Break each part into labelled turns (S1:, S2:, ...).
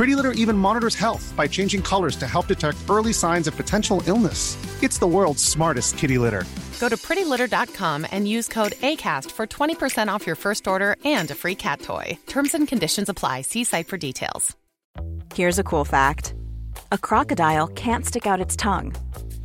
S1: Pretty Litter even monitors health by changing colors to help detect early signs of potential illness. It's the world's smartest kitty litter.
S2: Go to prettylitter.com and use code ACAST for 20% off your first order and a free cat toy. Terms and conditions apply. See site for details.
S3: Here's a cool fact a crocodile can't stick out its tongue.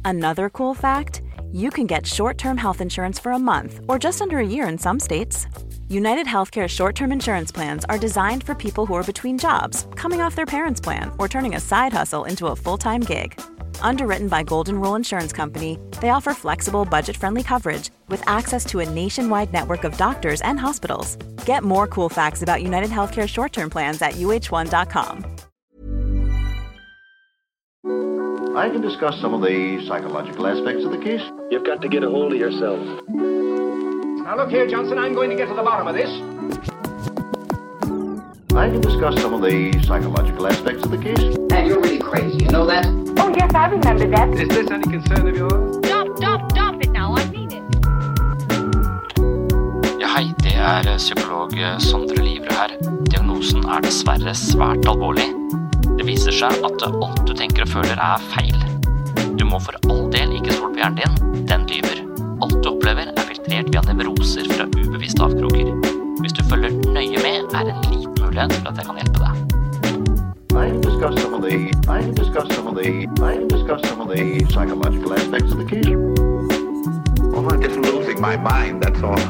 S3: Another cool fact you can get short term health insurance for a month or just under a year in some states. United Healthcare short term insurance plans are designed for people who are between jobs, coming off their parents' plan, or turning a side hustle into a full time gig. Underwritten by Golden Rule Insurance Company, they offer flexible, budget friendly coverage with access to a nationwide network of doctors and hospitals. Get more cool facts about United Healthcare short term plans at uh1.com.
S4: I can discuss some of the psychological aspects of the case.
S5: You've got to get a hold of yourself.
S6: Now look here, Johnson, I'm going to get to the bottom of this.
S4: I can discuss some of the psychological aspects of the case.
S7: And you're really crazy, you know that?
S8: Oh, yes, I remember that.
S5: Is this any concern of yours?
S8: Stop, stop, stop it now. I mean it.
S9: Ja, hei, det er psykolog Sondre Livre her. Diagnosen er dessverre svært alvorlig. Det viser seg at alt du tenker og føler er feil. Du må for all del ikke stole på hjernen din, den lyver. Er filtrert via nevroser fra ubevisste avkroker. Hvis du følger nøye med, er det en liten mulighet for at jeg kan hjelpe deg.
S4: I can some of the I can some of the I can some of the psychological aspects of the case.
S5: Oh, I'm just losing my mind, that's all.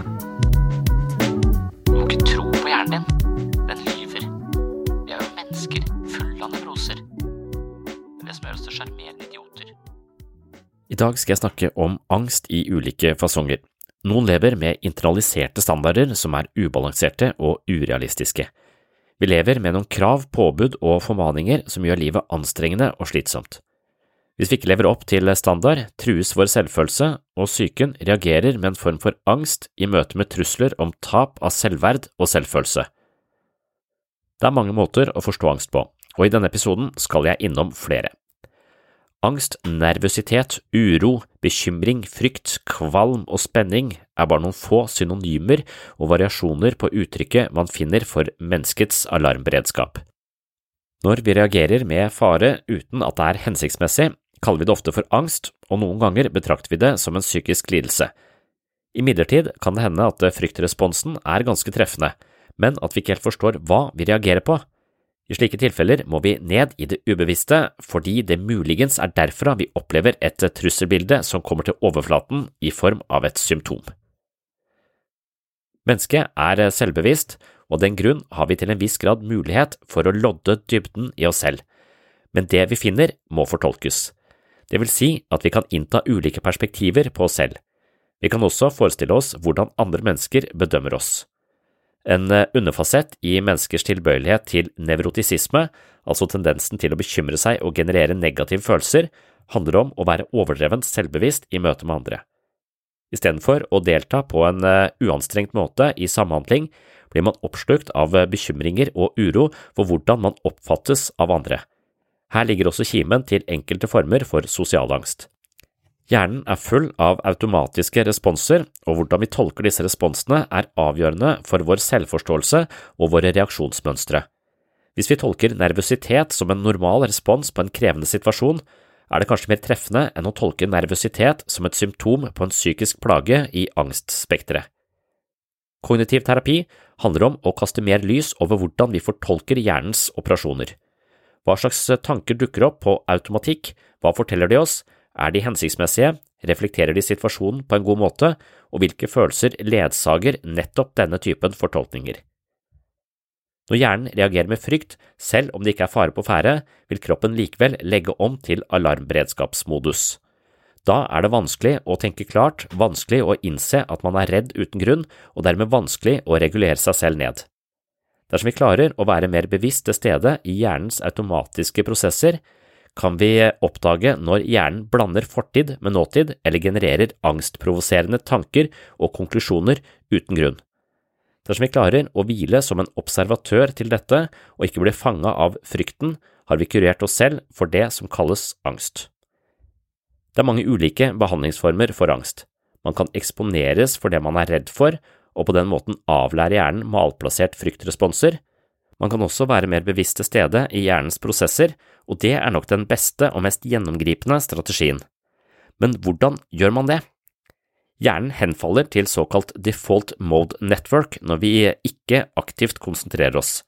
S9: Du må ikke tro på hjernen din. Den lyver. Vi er jo mennesker fulle av nevroser. Det er det som gjør oss til sjarmerende idioter. I dag skal jeg snakke om angst i ulike fasonger. Noen lever med internaliserte standarder som er ubalanserte og urealistiske. Vi lever med noen krav, påbud og formaninger som gjør livet anstrengende og slitsomt. Hvis vi ikke lever opp til standard, trues vår selvfølelse, og psyken reagerer med en form for angst i møte med trusler om tap av selvverd og selvfølelse. Det er mange måter å forstå angst på, og i denne episoden skal jeg innom flere. Angst, nervøsitet, uro, bekymring, frykt, kvalm og spenning er bare noen få synonymer og variasjoner på uttrykket man finner for menneskets alarmberedskap. Når vi reagerer med fare uten at det er hensiktsmessig, kaller vi det ofte for angst, og noen ganger betrakter vi det som en psykisk lidelse. Imidlertid kan det hende at fryktresponsen er ganske treffende, men at vi ikke helt forstår hva vi reagerer på. I slike tilfeller må vi ned i det ubevisste, fordi det muligens er derfra vi opplever et trusselbilde som kommer til overflaten i form av et symptom. Mennesket er selvbevisst, og av den grunn har vi til en viss grad mulighet for å lodde dybden i oss selv, men det vi finner må fortolkes. Det vil si at vi kan innta ulike perspektiver på oss selv. Vi kan også forestille oss hvordan andre mennesker bedømmer oss. En underfasett i menneskers tilbøyelighet til nevrotisisme, altså tendensen til å bekymre seg og generere negative følelser, handler om å være overdrevent selvbevisst i møte med andre. Istedenfor å delta på en uanstrengt måte i samhandling, blir man oppslukt av bekymringer og uro for hvordan man oppfattes av andre. Her ligger også kimen til enkelte former for sosial angst. Hjernen er full av automatiske responser, og hvordan vi tolker disse responsene er avgjørende for vår selvforståelse og våre reaksjonsmønstre. Hvis vi tolker nervøsitet som en normal respons på en krevende situasjon, er det kanskje mer treffende enn å tolke nervøsitet som et symptom på en psykisk plage i angstspekteret. Kognitiv terapi handler om å kaste mer lys over hvordan vi fortolker hjernens operasjoner. Hva slags tanker dukker opp på automatikk, hva forteller de oss, er de hensiktsmessige, reflekterer de situasjonen på en god måte, og hvilke følelser ledsager nettopp denne typen fortolkninger? Når hjernen reagerer med frykt, selv om det ikke er fare på ferde, vil kroppen likevel legge om til alarmberedskapsmodus. Da er det vanskelig å tenke klart, vanskelig å innse at man er redd uten grunn, og dermed vanskelig å regulere seg selv ned. Dersom vi klarer å være mer bevisst til stede i hjernens automatiske prosesser, kan vi oppdage når hjernen blander fortid med nåtid eller genererer angstprovoserende tanker og konklusjoner uten grunn. Dersom vi klarer å hvile som en observatør til dette og ikke blir fanga av frykten, har vi kurert oss selv for det som kalles angst. Det er mange ulike behandlingsformer for angst. Man kan eksponeres for det man er redd for, og på den måten avlære hjernen malplassert fryktresponser. Man kan også være mer bevisst til stede i hjernens prosesser, og det er nok den beste og mest gjennomgripende strategien. Men hvordan gjør man det? Hjernen henfaller til såkalt default mode network når vi ikke aktivt konsentrerer oss.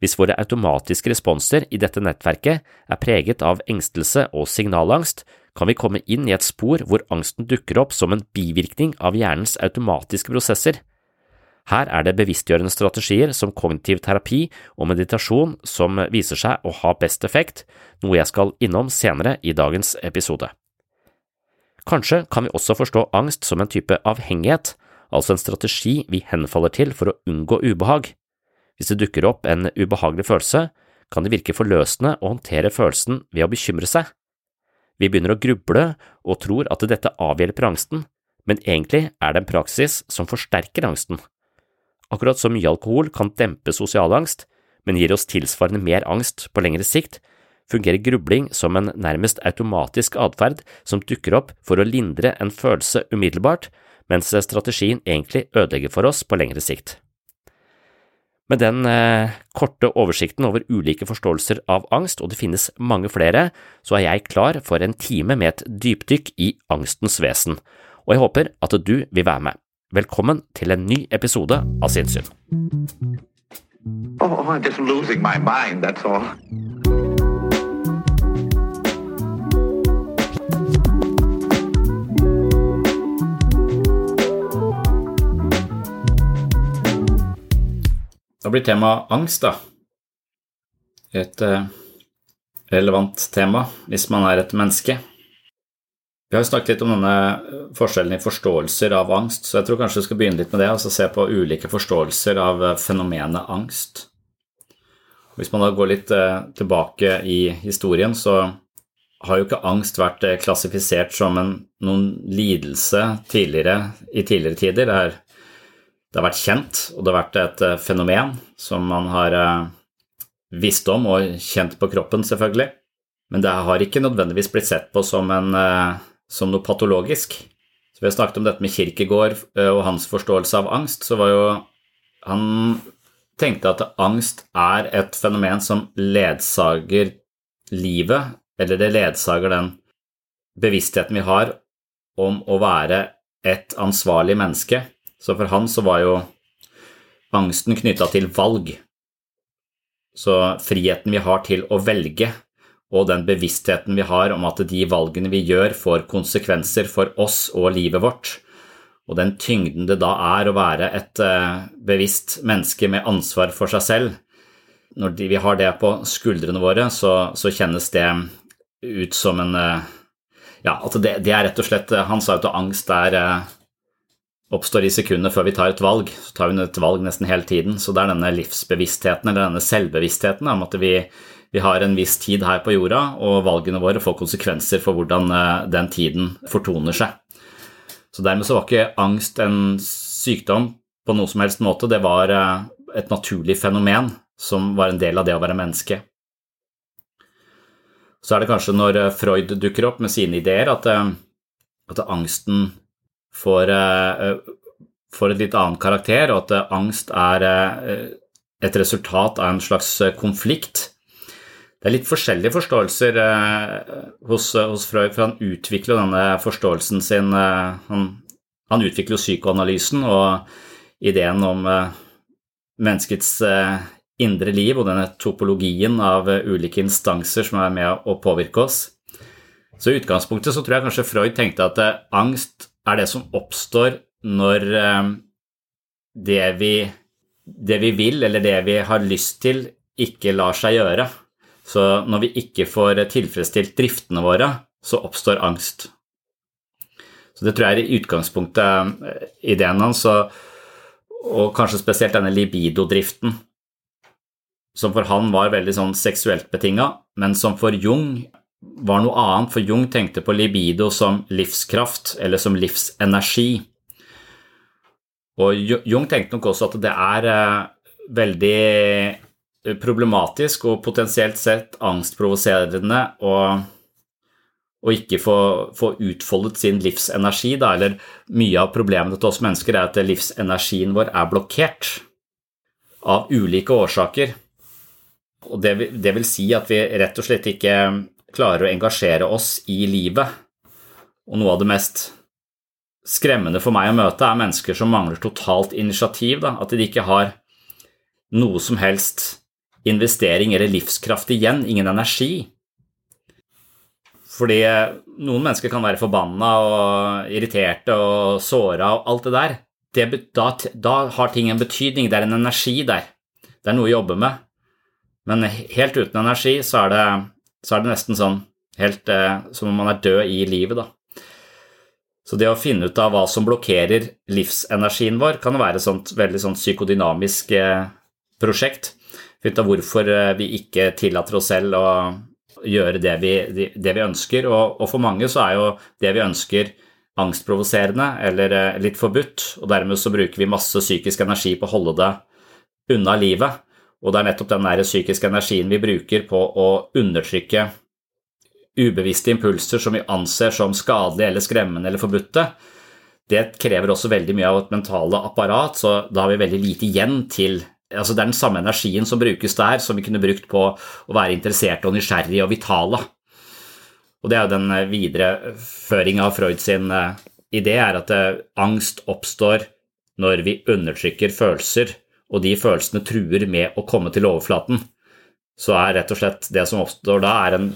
S9: Hvis våre automatiske responser i dette nettverket er preget av engstelse og signalangst, kan vi komme inn i et spor hvor angsten dukker opp som en bivirkning av hjernens automatiske prosesser. Her er det bevisstgjørende strategier som kognitiv terapi og meditasjon som viser seg å ha best effekt, noe jeg skal innom senere i dagens episode. Kanskje kan vi også forstå angst som en type avhengighet, altså en strategi vi henfaller til for å unngå ubehag. Hvis det dukker opp en ubehagelig følelse, kan det virke forløsende å håndtere følelsen ved å bekymre seg. Vi begynner å gruble og tror at dette avhjelper angsten, men egentlig er det en praksis som forsterker angsten. Akkurat som mye alkohol kan dempe sosial angst, men gir oss tilsvarende mer angst på lengre sikt, fungerer grubling som en nærmest automatisk atferd som dukker opp for å lindre en følelse umiddelbart, mens strategien egentlig ødelegger for oss på lengre sikt. Med den eh, korte oversikten over ulike forståelser av angst, og det finnes mange flere, så er jeg klar for en time med et dypdykk i angstens vesen, og jeg håper at du vil være med. Velkommen til en ny episode av Sinnssyn.
S5: Oh, I'm just losing my mind, that's all.
S10: Da blir temaet angst, da. Et eh, relevant tema hvis man er et menneske. Vi har snakket litt om denne forskjellen i forståelser av angst, så jeg tror kanskje vi skal begynne litt med det, altså se på ulike forståelser av eh, fenomenet angst. Hvis man da går litt eh, tilbake i historien, så har jo ikke angst vært klassifisert som en, noen lidelse tidligere, i tidligere tider. Det er det har vært kjent, og det har vært et eh, fenomen som man har eh, visst om og kjent på kroppen, selvfølgelig. Men det har ikke nødvendigvis blitt sett på som, en, eh, som noe patologisk. Så Vi har snakket om dette med Kirkegård og hans forståelse av angst. så var jo Han tenkte at angst er et fenomen som ledsager livet, eller det ledsager den bevisstheten vi har om å være et ansvarlig menneske så for han så var jo angsten knytta til valg. Så friheten vi har til å velge, og den bevisstheten vi har om at de valgene vi gjør, får konsekvenser for oss og livet vårt, og den tyngden det da er å være et uh, bevisst menneske med ansvar for seg selv, når vi har det på skuldrene våre, så, så kjennes det ut som en uh, Ja, at det, det, er rett og slett Han sa jo at angst er oppstår i sekundene før vi tar et valg. Så tar vi et valg nesten hele tiden. Så det er denne livsbevisstheten, eller denne selvbevisstheten om at vi, vi, har en viss tid her på jorda, og valgene våre får konsekvenser for hvordan eh, den tiden fortoner seg. Så dermed så var ikke angst en sykdom på noen som helst måte, det var eh, et naturlig fenomen som var en del av det å være menneske. Så er det kanskje når eh, Freud dukker opp med sine ideer, at, at angsten får, får, et litt annet karakter, og at angst er et resultat av en slags konflikt. Det er litt forskjellige forståelser hos, hos Freud, for han utvikler denne forståelsen sin Han, han utvikler psykoanalysen og ideen om menneskets indre liv og denne topologien av ulike instanser som er med å påvirke oss. Så i utgangspunktet så tror jeg kanskje Freud tenkte at angst er det som oppstår når eh, det vi det vi vil, eller det vi har lyst til, ikke lar seg gjøre. Så når vi ikke får tilfredsstilt driftene våre, så oppstår angst. Så det tror jeg er i utgangspunktet eh, ideen hans, og, kanskje spesielt denne libidodriften, som for han var veldig sånn seksuelt betinga, men som for Jung var noe annet, for Jung tenkte på libido som livskraft, eller som livsenergi. Og Jung tenkte nok også at det er eh, veldig problematisk og potensielt sett angstprovoserende å, å ikke få, få, utfoldet sin livsenergi, da, eller mye av problemene til oss mennesker er at livsenergien vår er blokkert av ulike årsaker. Og det, det vil si at vi rett og slett ikke klarer å engasjere oss i livet. Og noe av det mest skremmende for meg å møte, er mennesker som mangler totalt initiativ. Da. At de ikke har noe som helst investering eller livskraft igjen, ingen energi. Fordi noen mennesker kan være forbanna og irriterte og såra og alt det der. Det, da, da, har ting en betydning, det er en energi der. Det er noe å jobbe med. Men helt uten energi så er det, så er det nesten sånn helt eh, som om man er død i livet, da. Så det å finne ut av hva som blokkerer livsenergien vår, kan være et veldig sånt psykodynamisk eh, prosjekt. Finne ut av hvorfor eh, vi ikke tillater oss selv å gjøre det vi, det vi ønsker. Og, og, for mange så er jo det vi ønsker angstprovoserende eller eh, litt forbudt, og dermed så bruker vi masse psykisk energi på å holde det unna livet. Og det er nettopp den der psykiske energien vi bruker på å undertrykke ubevisste impulser som vi anser som skadelige eller skremmende eller forbudte, det krever også veldig mye av vårt mentale apparat, så da har vi veldig lite igjen til altså Det er den samme energien som brukes der, som vi kunne brukt på å være interesserte og nysgjerrige og vitale. Og det er jo den eh, videreføringa av Freud sin eh, idé, er at eh, angst oppstår når vi undertrykker følelser, og de følelsene truer med å komme til overflaten så er rett og slett det som oppstår da, er en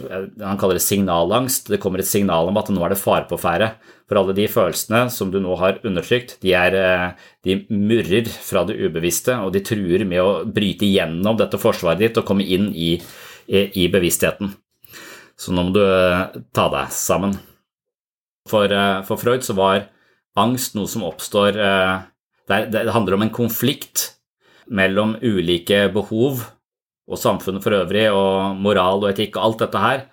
S10: Han kaller det signalangst. Det kommer et signal om at nå er det fare på ferde. For alle de følelsene som du nå har undertrykt, de, er, eh, de murrer fra det ubevisste, og de truer med å bryte igjennom dette forsvaret ditt og komme inn i, i, i bevisstheten. Så nå må du eh, ta deg sammen. For, eh, for Freud så var angst noe som oppstår det handler om en konflikt mellom ulike behov og samfunnet for øvrig, og moral og etikk og alt dette her.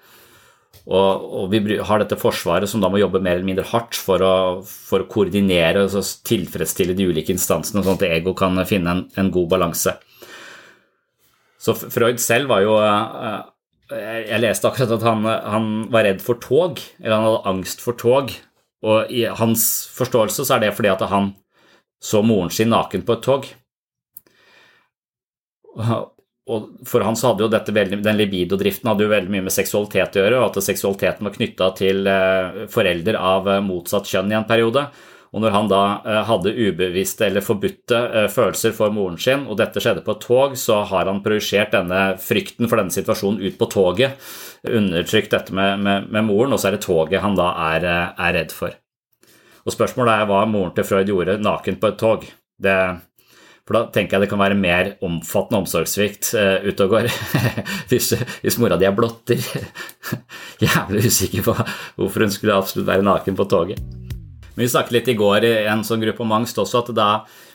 S10: Og, og, vi har dette forsvaret som da må jobbe mer eller mindre hardt for å, for å koordinere og tilfredsstille de ulike instansene, sånn at ego kan finne en, en god balanse. Så Freud selv var jo eh, Jeg leste akkurat at han, han, var redd for tog, eller han hadde angst for tog. Og i hans forståelse så er det fordi at han så moren sin naken på et tog og for han så hadde jo dette veldig, Den libidodriften hadde jo veldig mye med seksualitet å gjøre, og at seksualiteten var knytta til eh, forelder av eh, motsatt kjønn i en periode. Og når han da eh, hadde ubevisste eller forbudte følelser for moren sin, og dette skjedde på et tog, så har han projisert denne frykten for denne situasjonen ut på toget, undertrykt dette med, med, med moren, og så er det toget han da er, er redd for. Og spørsmålet er hva moren til Freud gjorde naken på et tog. Det for da tenker jeg det kan være mer omfattende omsorgssvikt uh, ute og går. hvis, hvis mora di er blotter. Jævlig usikker på hvorfor hun skulle absolutt være naken på toget. Men vi snakket litt i går i en sånn gruppe om angst også, at da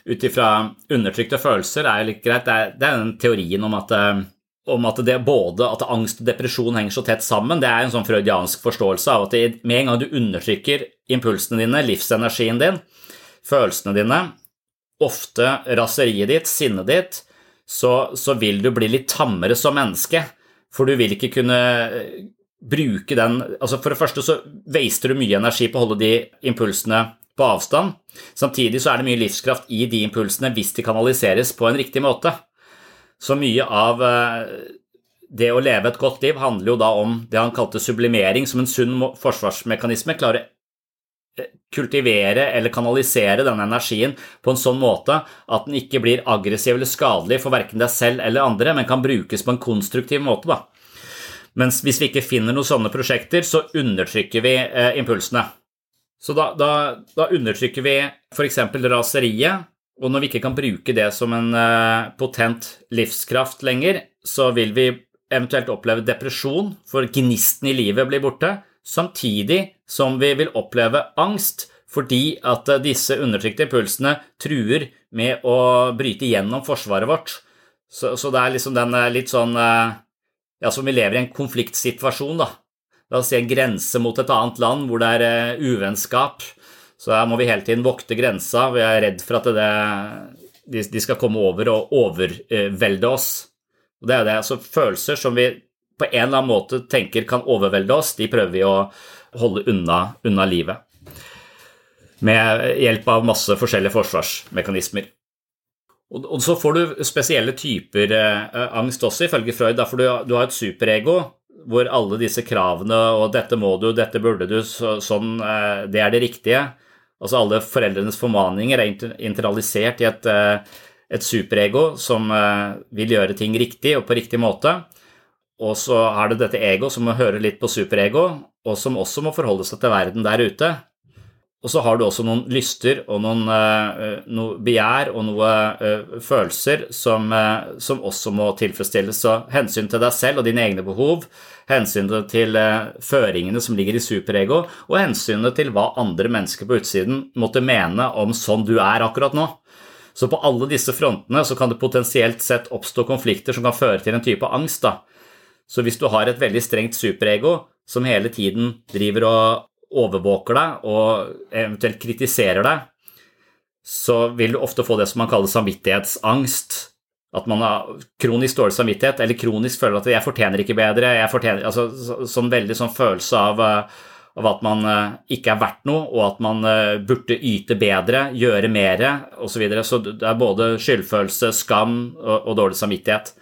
S10: ut ifra undertrykte følelser er jo litt greit. Det er, det er den teorien om at, uh, om at det både at angst og depresjon henger så tett sammen. Det er en sånn freudiansk forståelse av at med en gang du undertrykker impulsene dine, livsenergien din, følelsene dine, ofte raseriet ditt, sinnet ditt, så, så, vil du bli litt tammere som menneske. For du vil ikke kunne eh, bruke den altså For det første så waster du mye energi på å holde de impulsene på avstand. Samtidig så er det mye livskraft i de impulsene hvis de kanaliseres på en riktig måte. Så mye av eh, det å leve et godt liv handler jo da om det han kalte sublimering som en sunn forsvarsmekanisme. Klare kultivere eller kanalisere denne energien på en sånn måte at den ikke blir aggressiv eller skadelig for verken deg selv eller andre, men kan brukes på en konstruktiv måte. Da. Mens hvis vi ikke finner noen sånne prosjekter, så undertrykker vi eh, impulsene. Så da, da, da undertrykker vi f.eks. raseriet, Og når vi ikke kan bruke det som en eh, potent livskraft lenger, så vil vi eventuelt oppleve depresjon, for gnisten i livet blir borte, samtidig som vi vil oppleve angst fordi at eh, disse undertrykte impulsene truer med å bryte gjennom forsvaret vårt. Så, så det er liksom den eh, litt sånn Ja, som vi lever i en konfliktsituasjon, da. La oss si en grense mot et annet land hvor det er uvennskap. Så her må vi hele tiden vokte grensa. Vi er redd for at det, de, de, skal komme over og overvelde oss. Og det er det, Så Følelser som vi på en eller annen måte tenker kan overvelde oss, de prøver vi å holde unna, unna livet. Med hjelp av masse forskjellige forsvarsmekanismer. Og, så får du spesielle typer eh, angst også, ifølge Freud. For du, har et superego hvor alle disse kravene og 'dette må du, dette burde du', så, sånn, eh, det er det riktige. Altså alle foreldrenes formaninger er internalisert i et, eh, et superego som vil gjøre ting riktig og på riktig måte. Og så er det dette ego som må høre litt på superego, og som også må forholde seg til verden der ute. Og så har du også noen lyster og noen uh, noe begjær og noen uh, følelser som, som, også må tilfredsstilles. Så hensyn til deg selv og dine egne behov, hensynet til føringene som ligger i superego, og hensynet til hva andre mennesker på utsiden måtte mene om sånn du er akkurat nå. Så på alle disse frontene så kan det potensielt sett oppstå konflikter som kan føre til en type angst. da. Så hvis du har et veldig strengt superego som hele tiden driver og overvåker deg og eventuelt kritiserer deg, så vil du ofte få det som man kaller samvittighetsangst. At man har kronisk dårlig samvittighet, eller kronisk føler at 'jeg fortjener ikke bedre', jeg fortjener, altså sånn veldig sånn følelse av, eh, av at man eh, ikke er verdt noe, og at man eh, burde yte bedre, gjøre mer osv. Så, videre. så det er både skyldfølelse, skam og, og dårlig samvittighet.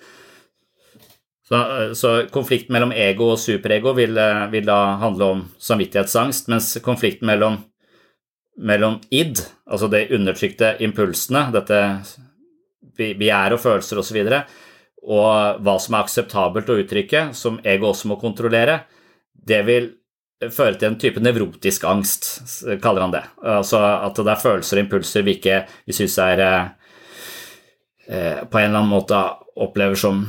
S10: Så, så konflikten mellom ego og superego vil, eh, vil, da handle om samvittighetsangst, mens konflikten mellom, mellom id, altså de undertrykte impulsene, dette begjær og følelser osv., og, så og hva som er akseptabelt å uttrykke, som ego også må kontrollere, det vil føre til en type nevrotisk angst, kaller han det. Altså at det er følelser og impulser vi ikke vi syns er eh, eh, på en eller annen måte opplever som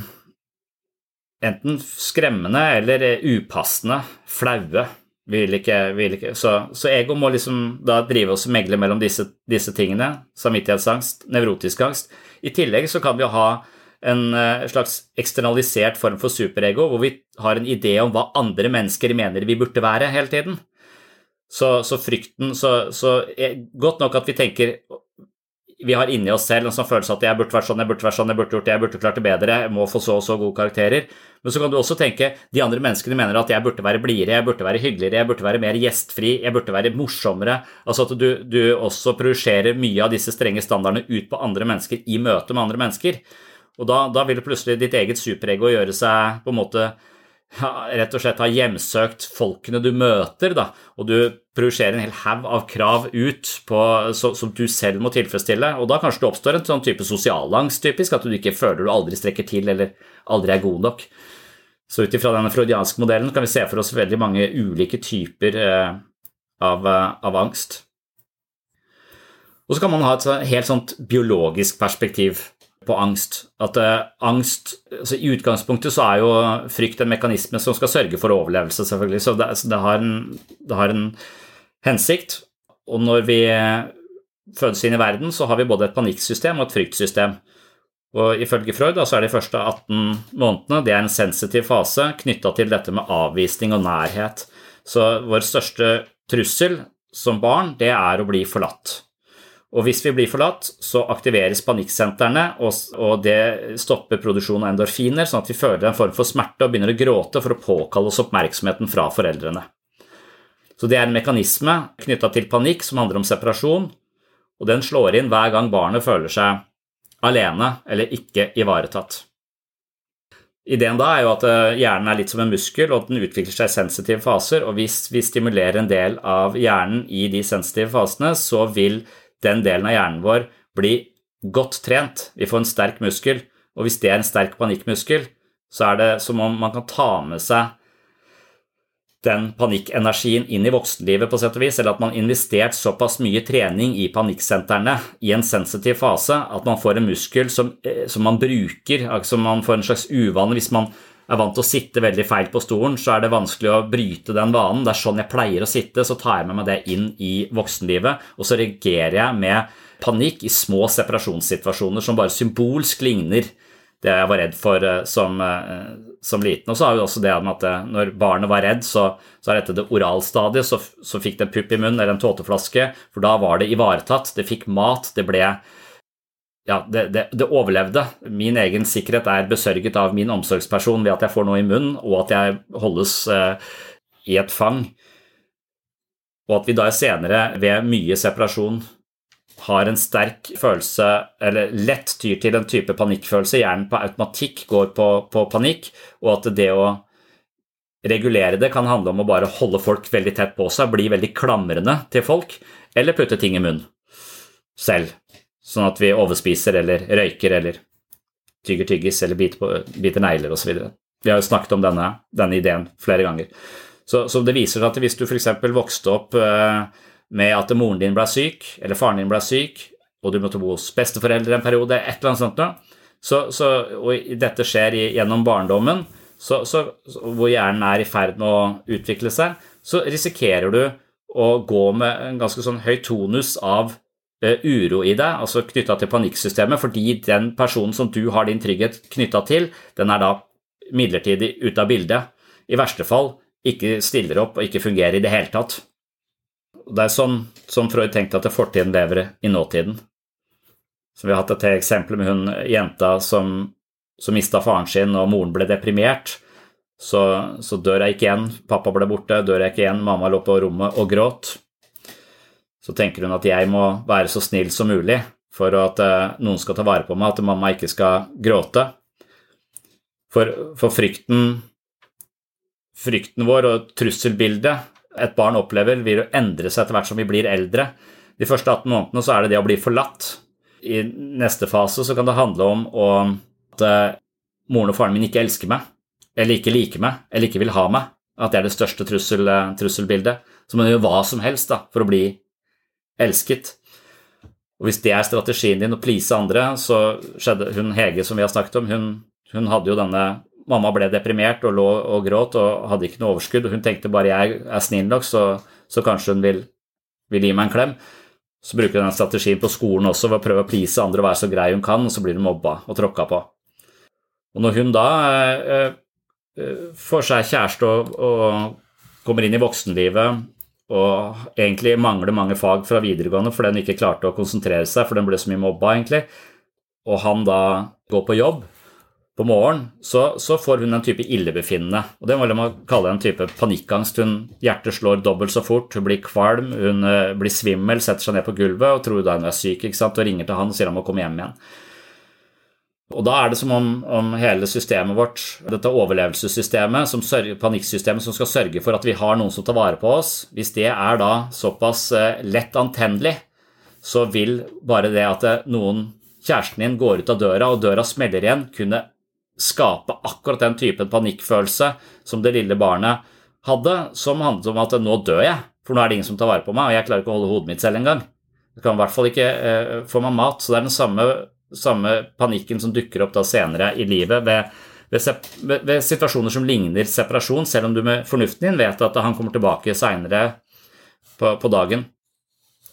S10: enten skremmende eller upassende, flaue. Vil ikke, vil ikke. Så, så, ego må liksom da drive oss og megle mellom disse, disse, tingene. Samvittighetsangst, nevrotisk angst. I tillegg så kan vi ha en uh, slags eksternalisert form for superego, hvor vi har en idé om hva andre mennesker mener vi burde være hele tiden. Så, så frykten så, så Godt nok at vi tenker vi har inni oss selv en sånn følelse at jeg burde vært sånn, jeg burde vært sånn, jeg burde gjort det, jeg burde klart det bedre, jeg må få så og så gode karakterer. Men så kan du også tenke de andre menneskene mener at jeg burde være blidere, jeg burde være hyggeligere, jeg burde være mer gjestfri, jeg burde være morsommere. Altså at du, du også projiserer mye av disse strenge standardene ut på andre mennesker i møte med andre mennesker. Og da, da vil plutselig ditt eget superego gjøre seg på en måte rett og slett har hjemsøkt folkene du møter, da, og du projiserer en hel haug av krav ut på, så, som du selv må tilfredsstille. Og da kanskje det oppstår en sånn type sosialangst, typisk, at du ikke føler du aldri strekker til eller aldri er god nok. Så ut ifra denne freudianske modellen kan vi se for oss veldig mange ulike typer eh, av, eh, av, angst. Og så kan man ha et helt sånt biologisk perspektiv på angst. At uh, angst altså I utgangspunktet så er jo frykt en mekanisme som skal sørge for overlevelse, selvfølgelig. Så det, så det, har, en, det har, en, hensikt. Og når vi fødes inn i verden, så har vi både et panikksystem og et fryktsystem. Og Ifølge Freud da, så er de første 18 månedene det er en sensitiv fase knytta til dette med avvisning og nærhet. Så vår største trussel som barn, det er å bli forlatt. Og hvis vi blir forlatt, så aktiveres panikksentrene, og det stopper produksjon av endorfiner, sånn at vi føler en form for smerte og begynner å gråte for å påkalle oss oppmerksomheten fra foreldrene. Så det er en mekanisme knytta til panikk som handler om separasjon, og den slår inn hver gang barnet føler seg alene eller ikke ivaretatt. Ideen da er jo at eh, hjernen er litt som en muskel, og at den utvikler seg i sensitive faser. og Hvis vi stimulerer en del av hjernen i de sensitive fasene, så vil den delen av hjernen vår blir godt trent. Vi får en sterk muskel, og hvis det er en sterk panikkmuskel, så er det som om man kan ta med seg den panikkenergien inn i voksenlivet, på sett og vis, eller at man har investert såpass mye trening i panikksentrene i en sensitiv fase at man får en muskel som, eh, som man bruker, som man får en slags uvane. Hvis man er vant til å sitte veldig feil på stolen, så er det vanskelig å bryte den vanen. Det er sånn jeg pleier å sitte, så tar jeg med meg det inn i voksenlivet, og så reagerer jeg med panikk i små separasjonssituasjoner som bare symbolsk ligner det jeg var redd for eh, som, eh, som liten. Og så har vi også det med at eh, når barnet var redd, så, så er dette det oralstadiet. Så, så fikk det en pupp i munnen eller en tåteflaske, for da var det ivaretatt. Det fikk mat, det ble ja, det, det, det, overlevde. Min egen sikkerhet er besørget av min omsorgsperson ved at jeg får noe i munnen, og at jeg holdes eh, i et fang. Og at vi da senere, ved mye separasjon, har en sterk følelse, eller lett tyr til en type panikkfølelse, hjernen på automatikk går på, på, panikk, og at det å regulere det kan handle om å bare holde folk veldig tett på seg, bli veldig klamrende til folk, eller putte ting i munnen selv, sånn at vi overspiser eller røyker eller tygger tyggis eller biter, biter negler osv. Vi har jo snakket om denne, denne ideen flere ganger. Så, så, det viser seg at hvis du f.eks. vokste opp eh, med at moren din ble syk, eller faren din ble syk, og du måtte bo hos besteforeldre en periode, et eller annet sånt noe, så, så, og dette skjer gjennom barndommen, så, hvor hjernen er i ferd med å utvikle seg, så risikerer du å gå med en ganske sånn høy tonus av uro i deg, altså knytta til panikksystemet, fordi den personen som du har din trygghet knytta til, den er da midlertidig ute av bildet. I verste fall ikke stiller opp og ikke fungerer i det hele tatt. Det er sånn som Freud tenkte at fortiden lever i nåtiden. Så vi har hatt et eksempel med hun jenta som, som mista faren sin, og moren ble deprimert. Så, så jeg ikke igjen, pappa ble borte, dør jeg ikke igjen, mamma lå på rommet og gråt. Så tenker hun at jeg må være så snill som mulig for at uh, noen skal ta vare på meg, at mamma ikke skal gråte. For, for frykten, frykten vår og trusselbildet et barn opplever, vil jo endre seg etter hvert som vi blir eldre. De første 18 månedene så er det det å bli forlatt. I neste fase så kan det handle om at eh, moren og faren min ikke elsker meg, eller ikke liker meg, eller ikke vil ha meg. At det er det største trussel, eh, trusselbildet. Så man gjør hva som helst da, for å bli elsket. Og Hvis det er strategien din å please andre, så skjedde hun Hege som vi har snakket om, hun, hun hadde jo denne Mamma ble deprimert og lå og gråt og hadde ikke noe overskudd. og Hun tenkte bare jeg er snill nok, så, så kanskje hun vil, vil, gi meg en klem. Så bruker hun den strategien på skolen også ved å prøve å please andre og være så grei hun kan, og så blir hun mobba og tråkka på. Og når hun da eh, eh, får seg kjæreste og, og kommer inn i voksenlivet og egentlig mangler mange fag fra videregående fordi hun ikke klarte å konsentrere seg, for den ble så mye mobba, egentlig, og han da går på jobb, på morgenen, så, så, får hun en type illebefinnende. og Det må man kalle en type panikkangst. Hun, hjertet slår dobbelt så fort, hun blir kvalm, hun uh, blir svimmel, setter seg ned på gulvet og tror da hun er syk ikke sant, og ringer til han og sier han må komme hjem igjen. Og Da er det som om, om hele systemet vårt, dette overlevelsessystemet, som sørger, panikksystemet som skal sørge for at vi har noen som tar vare på oss, hvis det er da såpass uh, lett antennelig, så vil bare det at eh, noen kjæresten din går ut av døra, og døra smeller igjen, kunne skape akkurat den typen panikkfølelse som det lille barnet hadde, som handlet om at nå dør jeg, for nå er det ingen som tar vare på meg, og jeg klarer ikke å holde hodet mitt selv engang. Jeg kan i hvert fall ikke eh, få meg mat. Så det er den samme, samme, panikken som dukker opp da senere i livet ved, ved, ved, situasjoner som ligner separasjon, selv om du med fornuften din vet at han kommer tilbake seinere på, på, dagen.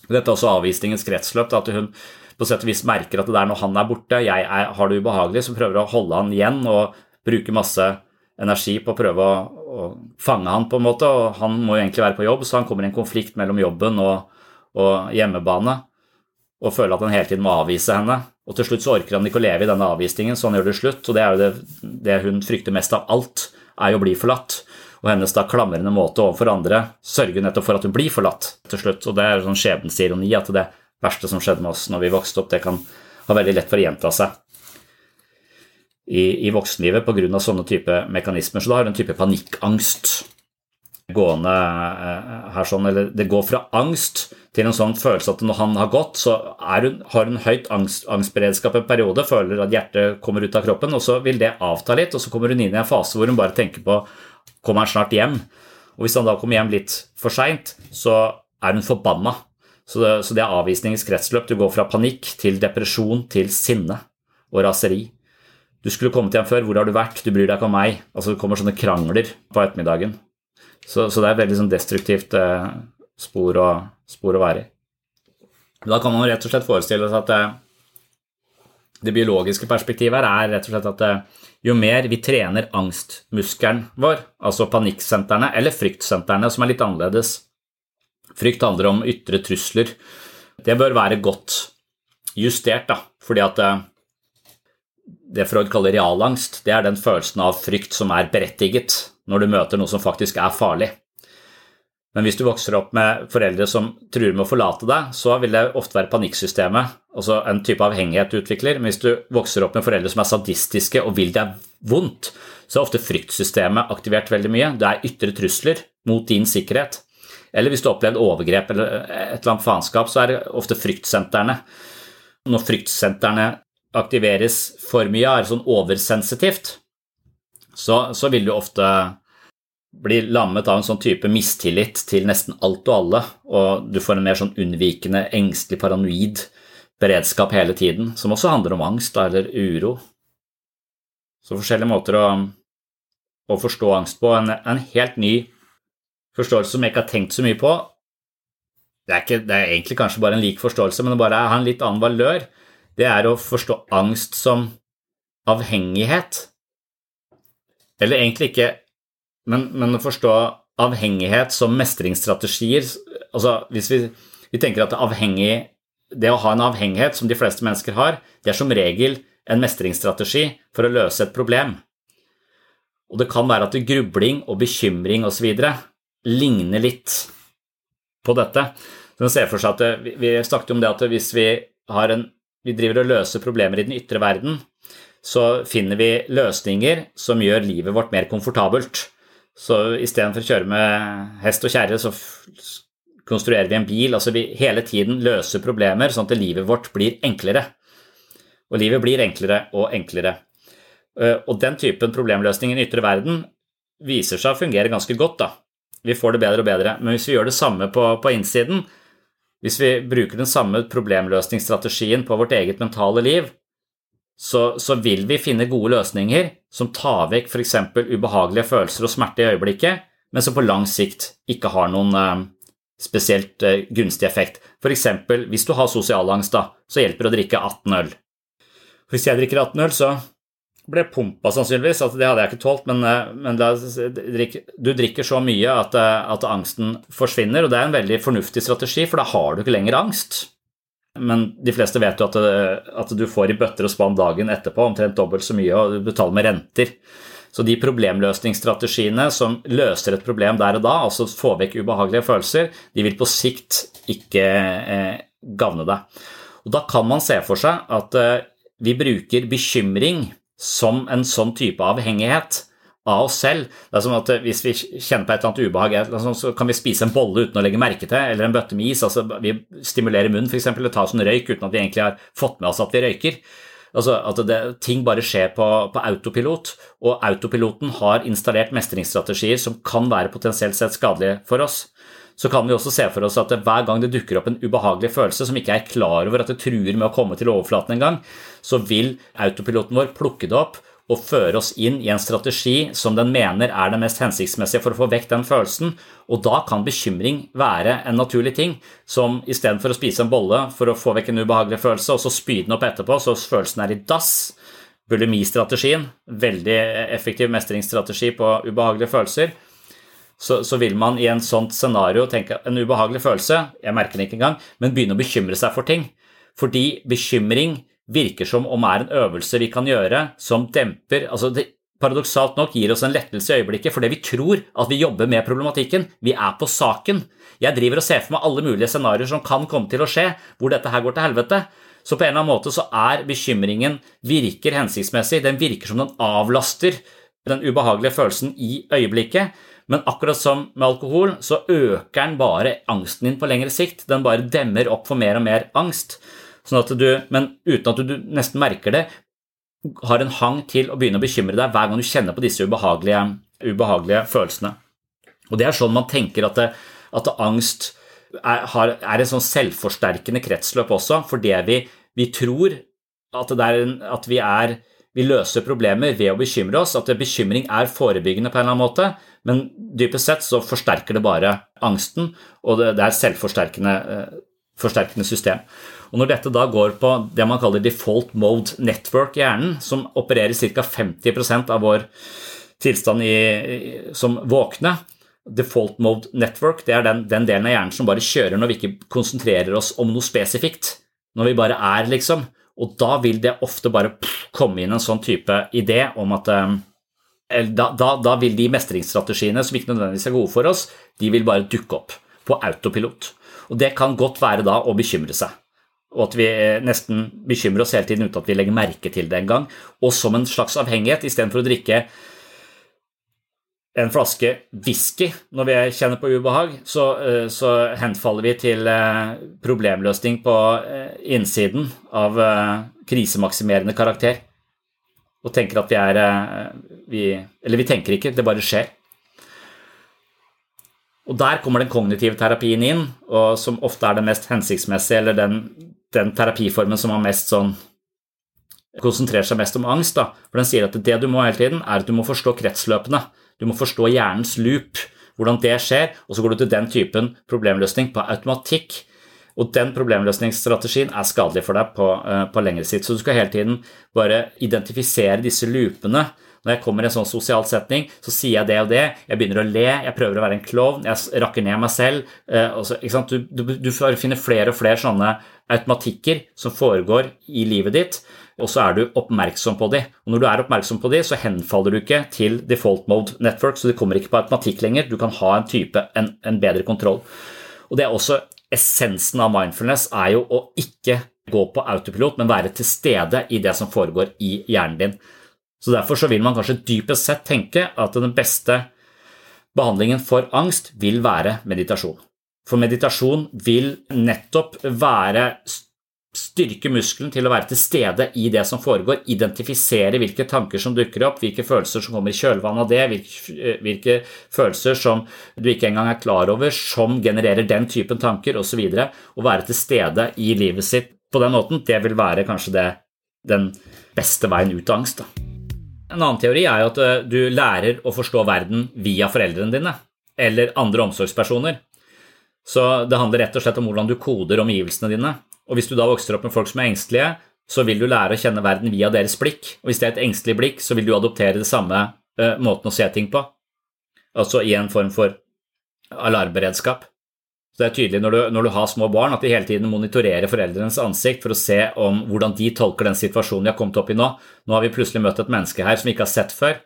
S10: Dette er også avvisningens kretsløp. at hun på sett og vis merker at det er når han er borte, jeg er, har det ubehagelig, så prøver å holde han igjen og bruke masse energi på å prøve å, å, fange han på en måte. og Han må jo egentlig være på jobb, så han kommer i en konflikt mellom jobben og, og hjemmebane og føler at han hele tiden må avvise henne. Og til slutt så orker han ikke å leve i denne avvisningen, så han gjør det slutt. Og det er jo det, det hun frykter mest av alt, er jo å bli forlatt. Og hennes da klamrende måte overfor andre sørger nettopp for at hun blir forlatt til slutt. Og det er sånn skjebnesironi at det verste som skjedde med oss når vi vokste opp, det kan ha veldig lett for å gjenta seg i, i voksenlivet pga. sånne type mekanismer. Så da har du en type panikkangst gående eh, her sånn, eller det går fra angst til en sånn følelse at når han har gått, så hun, har hun høyt angst, angstberedskap en periode, føler at hjertet kommer ut av kroppen, og så vil det avta litt, og så kommer hun inn i en fase hvor hun bare tenker på Kommer han snart hjem? Og hvis han da kommer hjem litt for seint, så er hun forbanna. Så det, så det er avvisningens kretsløp. Du går fra panikk til depresjon til sinne og raseri. Du skulle kommet hjem før, hvor har du vært, du bryr deg ikke om meg. Altså Det kommer sånne krangler på ettermiddagen. Så, så det er et veldig sånn destruktivt eh, spor, å, spor, å, være i. Da kan man rett og slett forestille seg at eh, det biologiske perspektivet her er rett og slett at eh, jo mer vi trener angstmuskelen vår, altså panikksentrene, eller fryktsentrene, som er litt annerledes Frykt handler om ytre trusler. Det bør være godt justert, da, fordi at eh, det Freud kaller realangst, det er den følelsen av frykt som er berettiget når du møter noe som faktisk er farlig. Men hvis du vokser opp med foreldre som truer med å forlate deg, så vil det ofte være panikksystemet, altså en type avhengighet du utvikler. Men hvis du vokser opp med foreldre som er sadistiske og vil deg vondt, så er ofte fryktsystemet aktivert veldig mye. Det er ytre trusler mot din sikkerhet. Eller hvis du har opplevd overgrep eller et eller annet faenskap, så er det ofte fryktsentrene. Når fryktsentrene aktiveres for mye, er sånn oversensitivt, så, så vil du ofte bli lammet av en sånn type mistillit til nesten alt og alle, og du får en mer sånn unnvikende, engstelig, paranoid beredskap hele tiden, som også handler om angst eller uro. Så forskjellige måter å, å forstå angst på. En, en, helt ny forståelse som jeg ikke har tenkt så mye på. Det er, ikke, det er egentlig kanskje bare en lik forståelse, men det bare ha en litt annen valør det er å forstå angst som avhengighet. Eller egentlig ikke, men, men å forstå avhengighet som mestringsstrategier. Altså, hvis vi, vi tenker at avhengig, det å ha en avhengighet, som de fleste mennesker har, det er som regel en mestringsstrategi for å løse et problem. Og det kan være at grubling og bekymring osv. ligner litt på dette. Så ser for seg at Vi snakket om det at hvis vi en vi driver og løser problemer i den ytre verden, så finner vi løsninger som gjør livet vårt mer komfortabelt. Så istedenfor å kjøre med hest og kjerre, så konstruerer vi en bil. Altså vi hele tiden løser problemer sånn at livet vårt blir enklere. Og livet blir enklere og enklere. Eh, og den typen problemløsning i den ytre verden viser seg å fungere ganske godt. da. Vi får det bedre og bedre. Men hvis vi gjør det samme på, på innsiden, hvis vi bruker den samme problemløsningsstrategien på vårt eget mentale liv, så, så vil vi finne gode løsninger som tar vekk f.eks. ubehagelige følelser og smerte i øyeblikket, men som på lang sikt ikke har noen eh, spesielt eh, gunstig effekt. F.eks. hvis du har sosial angst, da, så hjelper det å drikke 18 øl. Hvis jeg drikker 18 øl, så ble pumpa sannsynligvis, altså det hadde jeg ikke tålt, men, eh, men da, du drikker så mye at, eh, at, angsten forsvinner, og det er en veldig fornuftig strategi, for da har du ikke lenger angst. Men de fleste vet jo at, eh, at du får i bøtter og spann dagen etterpå omtrent dobbelt så mye, og du betaler med renter. Så de problemløsningsstrategiene som løser et problem der og da, altså få vekk ubehagelige følelser, de vil på sikt ikke eh, gagne deg. Og da kan man se for seg at eh, vi bruker bekymring som en sånn type avhengighet av oss selv. Det er som at Hvis vi kjenner på et eller annet ubehag, så kan vi spise en bolle uten å legge merke til, eller en bøtte med is. altså Vi stimulerer munnen f.eks., eller tar en røyk uten at vi egentlig har fått med oss at vi røyker. Altså At det, ting bare skjer på, på, autopilot, og autopiloten har installert mestringsstrategier som kan være potensielt sett skadelige for oss så kan vi også se for oss at hver gang det dukker opp en ubehagelig følelse som ikke er klar over at det truer med å komme til overflaten engang, så vil autopiloten vår plukke det opp og føre oss inn i en strategi som den mener er det mest hensiktsmessige for å få vekk den følelsen. Og da kan bekymring være en naturlig ting, som istedenfor å spise en bolle for å få vekk en ubehagelig følelse, og så spy den opp etterpå så følelsen er i dass. Bulimistrategien, veldig effektiv mestringsstrategi på ubehagelige følelser så, så, vil man i en sånt scenario tenke en ubehagelig følelse, jeg merker den ikke engang, men begynne å bekymre seg for ting. Fordi bekymring virker som om er en øvelse vi kan gjøre som demper altså det Paradoksalt nok gir oss en lettelse i øyeblikket fordi vi tror at vi jobber med problematikken. Vi er på saken. Jeg driver og ser for meg alle mulige scenarioer som kan komme til å skje, hvor dette her går til helvete. Så på en eller annen måte så er bekymringen virker hensiktsmessig. Den virker som den avlaster den ubehagelige følelsen i øyeblikket. Men akkurat som med alkohol, så øker den bare angsten din på lengre sikt. Den bare demmer opp for mer og mer angst. Sånn du, men uten at du nesten merker det, har en hang til å begynne å bekymre deg hver gang du kjenner på disse ubehagelige, ubehagelige følelsene. Og det er sånn man tenker at, det, at det, angst er, har, er en sånn selvforsterkende kretsløp også, fordi vi, vi tror at, en, at vi, er, vi løser problemer ved å bekymre oss, at bekymring er forebyggende på en eller annen måte, men dypest sett så forsterker det bare angsten, og det, det er et selvforsterkende forsterkende system. Og Når dette da går på det man kaller default mode network i hjernen, som opererer ca. 50% av vår tilstand i, som våkne Default mode network det er den, den, delen av hjernen som bare kjører når vi ikke konsentrerer oss om noe spesifikt. Når vi bare er, liksom. Og da vil det ofte bare komme inn en sånn type idé om at eh, da, da, da vil de mestringsstrategiene som ikke nødvendigvis er gode for oss, de vil bare dukke opp på autopilot. Og det kan godt være da å bekymre seg. Og at vi eh, nesten bekymrer oss hele tiden uten at vi legger merke til det engang. Og som en slags avhengighet, istedenfor å drikke en flaske whisky når vi kjenner på ubehag, så, eh, så henfaller vi til eh, problemløsning på innsiden av krisemaksimerende karakter. Og tenker at vi er vi, Eller vi tenker ikke, det bare skjer. Og Der kommer den kognitive terapien inn, og som ofte er den mest hensiktsmessige, eller den, den terapiformen som har mest sånn konsentrerer seg mest om angst. Da. For Den sier at det du må hele tiden, er at du må forstå kretsløpene. Du må forstå hjernens loop, hvordan det skjer, og så går du til den typen problemløsning på automatikk. Og den problemløsningsstrategien er skadelig for deg på, uh, på lengre sikt. Så du skal hele tiden bare identifisere disse loopene når jeg kommer i en sånn sosial setning, så sier jeg det og det. Jeg begynner å le, jeg prøver å være en klovn, jeg rakker ned meg selv. Eh, så, du, du, du finner flere og flere sånne automatikker som foregår i livet ditt, og så er du oppmerksom på de. Og Når du er oppmerksom på de, så henfaller du ikke til default mode network, så det kommer ikke på automatikk lenger. Du kan ha en type, en, en bedre kontroll. Og det er også Essensen av mindfulness er jo å ikke gå på autopilot, men være til stede i det som foregår i hjernen din. Så Derfor så vil man kanskje dypest sett tenke at den beste behandlingen for angst vil være meditasjon. For meditasjon vil nettopp være styrke muskelen til å være til stede i det som foregår, identifisere hvilke tanker som dukker opp, hvilke følelser som kommer i kjølvannet av det, hvilke, hvilke følelser som du ikke engang er klar over, som genererer den typen tanker osv. Å være til stede i livet sitt på den måten, det vil være kanskje det, den beste veien ut av angst. Da. En annen teori er jo at eh, du lærer å forstå verden via foreldrene dine eller andre omsorgspersoner. Så det handler rett og slett om hvordan du koder omgivelsene dine. Og hvis du da vokser opp med folk som er engstelige, så vil du lære å kjenne verden via deres blikk. Og hvis det er et engstelig blikk, så vil du adoptere det samme uh, måten å se ting på. Altså i en form for alarmberedskap. Så det er tydelig når du, når du, har små barn, at de hele tiden monitorerer foreldrenes ansikt for å se om hvordan de tolker den situasjonen de har kommet opp i nå. Nå har vi plutselig møtt et menneske her som vi ikke har sett før.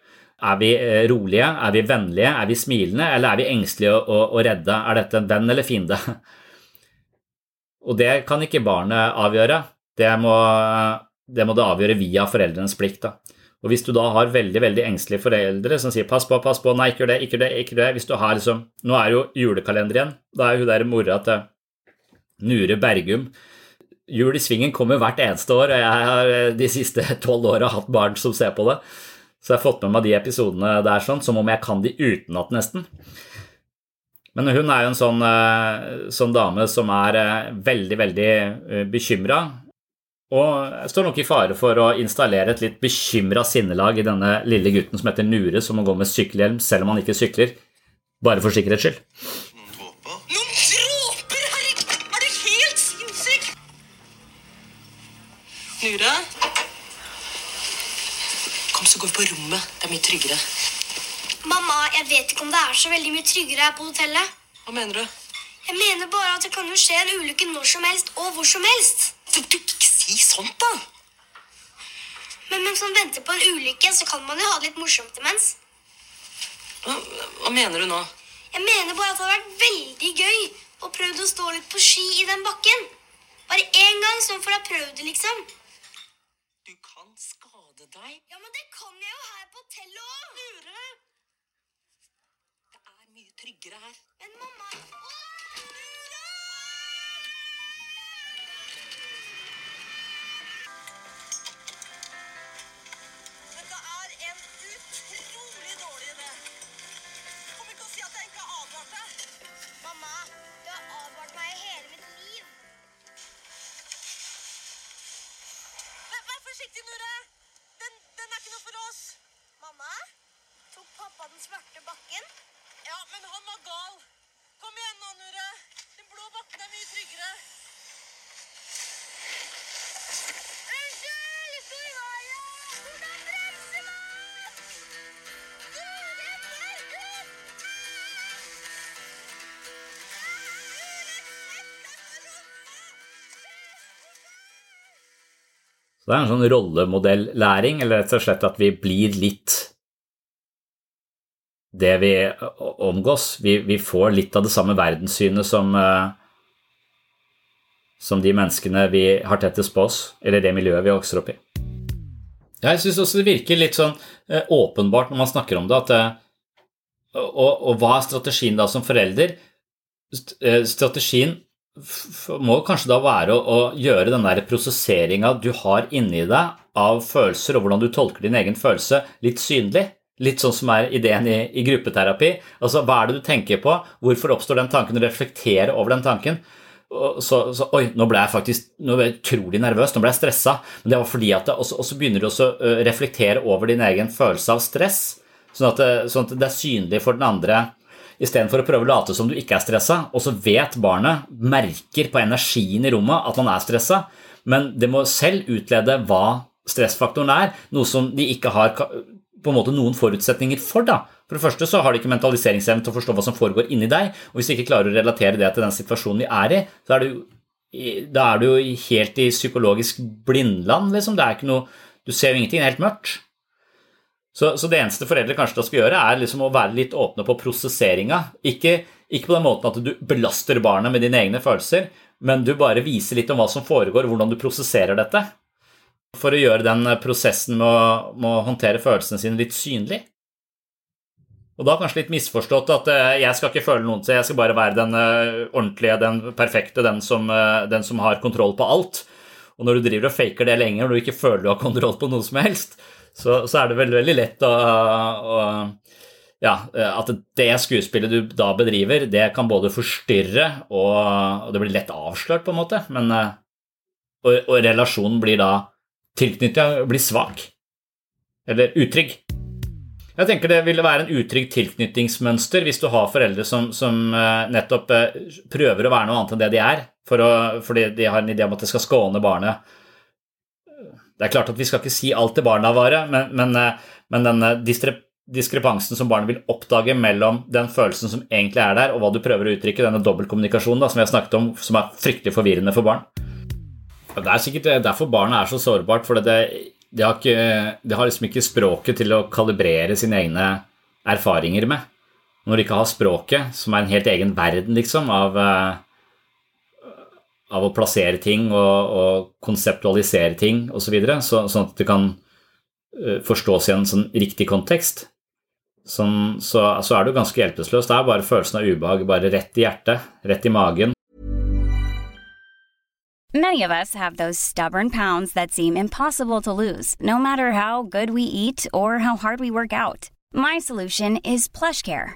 S10: Er vi eh, rolige, er vi vennlige, er vi smilende, eller er vi engstelige og, og, redde? Er dette en venn eller fiende? Og det kan ikke barnet avgjøre. Det må det, må det avgjøre via foreldrenes plikt. Da. Og Hvis du da har veldig veldig engstelige foreldre som sier 'pass på, pass på, nei, ikke gjør det, ikke gjør det', ikke gjør det. Hvis du har liksom, Nå er jo julekalender igjen. Da er hun der mora til Nure Bergum. Jul i svingen kommer hvert eneste år, og jeg har eh, de siste tolv åra hatt barn som ser på det. Så jeg har fått med meg de episodene der sånn, som om jeg kan de utenat, nesten. Men hun er jo en sånn, eh, sånn dame som er eh, veldig, veldig bekymra og jeg står nok i fare for å installere et litt bekymra sinnelag i denne lille gutten som heter Nure, som må gå med sykkelhjelm selv om han ikke sykler, bare for sikkerhets skyld.
S11: Noen dråper, herregud! Er du helt sinnssyk? Nure? Kom, så går vi på rommet. Det er mye tryggere.
S12: Mamma, jeg vet ikke om det er så veldig mye tryggere her på hotellet.
S11: Hva mener du?
S12: Jeg mener bare at det kan jo skje en ulykke når som helst og hvor som helst.
S11: Du, du, si sånt, da!
S12: Men mens man venter på en ulykke, så kan man jo ha det litt morsomt imens.
S11: Hva, hva mener du nå?
S12: Jeg mener bare at det hadde vært veldig gøy å prøve å stå litt på ski i den bakken. Bare én gang, sånn for å ha prøvd det, liksom.
S11: Du kan skade deg.
S12: Ja, men det kan jeg jo her på hotellet òg.
S11: Det er mye tryggere her.
S12: выйти, ну и
S10: Så det er en sånn rollemodellæring, eller rett og slett at vi blir litt det vi omgås. Vi, vi får litt av det samme verdenssynet som, eh, som de menneskene vi har tettest på oss, eller det miljøet vi vokser opp i. Jeg syns også det virker litt sånn eh, åpenbart når man snakker om det, at eh, og, og hva er strategien da som forelder? Strategien må kanskje da være å, å gjøre den der prosesseringa du har inni deg av følelser, og hvordan du tolker din egen følelse, litt synlig. Litt sånn som er ideen i, i, gruppeterapi. Altså, Hva er det du tenker på? Hvorfor oppstår den tanken? Reflektere over den tanken. Så, så, Oi, nå ble jeg faktisk nå ble jeg utrolig nervøs, nå ble jeg stressa. Men det var fordi at det, Og så begynner du også å reflektere over din egen følelse av stress, sånn at, det, sånn at det er synlig for den andre. Istedenfor å prøve å late som du ikke er stressa, og så vet barnet, merker på energien i rommet at man er stressa, men det må selv utlede hva stressfaktoren er, noe som de ikke har på en måte noen forutsetninger for. da. For det første så har de ikke mentaliseringsevne til å forstå hva som foregår inni deg, og hvis de ikke klarer å relatere det til den situasjonen de er i, så er du, da er du jo helt i psykologisk blindland, liksom. Det er ikke noe Du ser jo ingenting, det er helt mørkt. Så, så, det eneste foreldre kanskje da skal gjøre, er liksom å være litt åpne på prosesseringa. Ikke, ikke på den måten at du belaster barnet med dine egne følelser, men du bare viser litt om hva som foregår, hvordan du prosesserer dette for å gjøre den prosessen med å, med å håndtere følelsene sine litt synlig. Og da kanskje litt misforstått at eh, jeg skal ikke føle noen, til, jeg skal bare være den eh, ordentlige, den perfekte, den som, eh, den som har kontroll på alt. Og når du driver og faker det lenger, når du ikke føler du har kontroll på noe som helst, så, så er det veldig, veldig lett å, å ja, at det skuespillet du da bedriver, det kan både forstyrre og, og det blir lett avslørt, på en måte. Men, og, og relasjonen blir da tilknytninga blir svak. Eller utrygg. Jeg tenker det ville være en utrygg tilknytningsmønster hvis du har foreldre som, som uh, nettopp uh, prøver å være noe annet enn det de er, for å, fordi de har en idé om at det skal skåne barnet. Det er klart at vi skal ikke si alt til barna våre, men, men, uh, men den diskrepansen som barnet vil oppdage mellom den følelsen som egentlig er der, og hva du prøver å uttrykke, denne dobbeltkommunikasjonen som vi har snakket om, som er fryktelig forvirrende for barn. Det er sikkert derfor barnet er så sårbart. for det, det, har ikke, det har liksom ikke språket til å kalibrere sine egne erfaringer med. Når de ikke har språket, som er en helt egen verden liksom, av, eh, av å plassere ting og, og konseptualisere ting osv., så videre, så, sånn at det kan eh, forstås i en sånn riktig kontekst, sånn, så, så, er du ganske hjelpeløs. Det er bare følelsen av ubehag bare rett i hjertet, rett i magen.
S13: Many of us have those stubborn pounds that seem impossible to lose, no matter how good we eat or how hard we work out. My solution is PlushCare.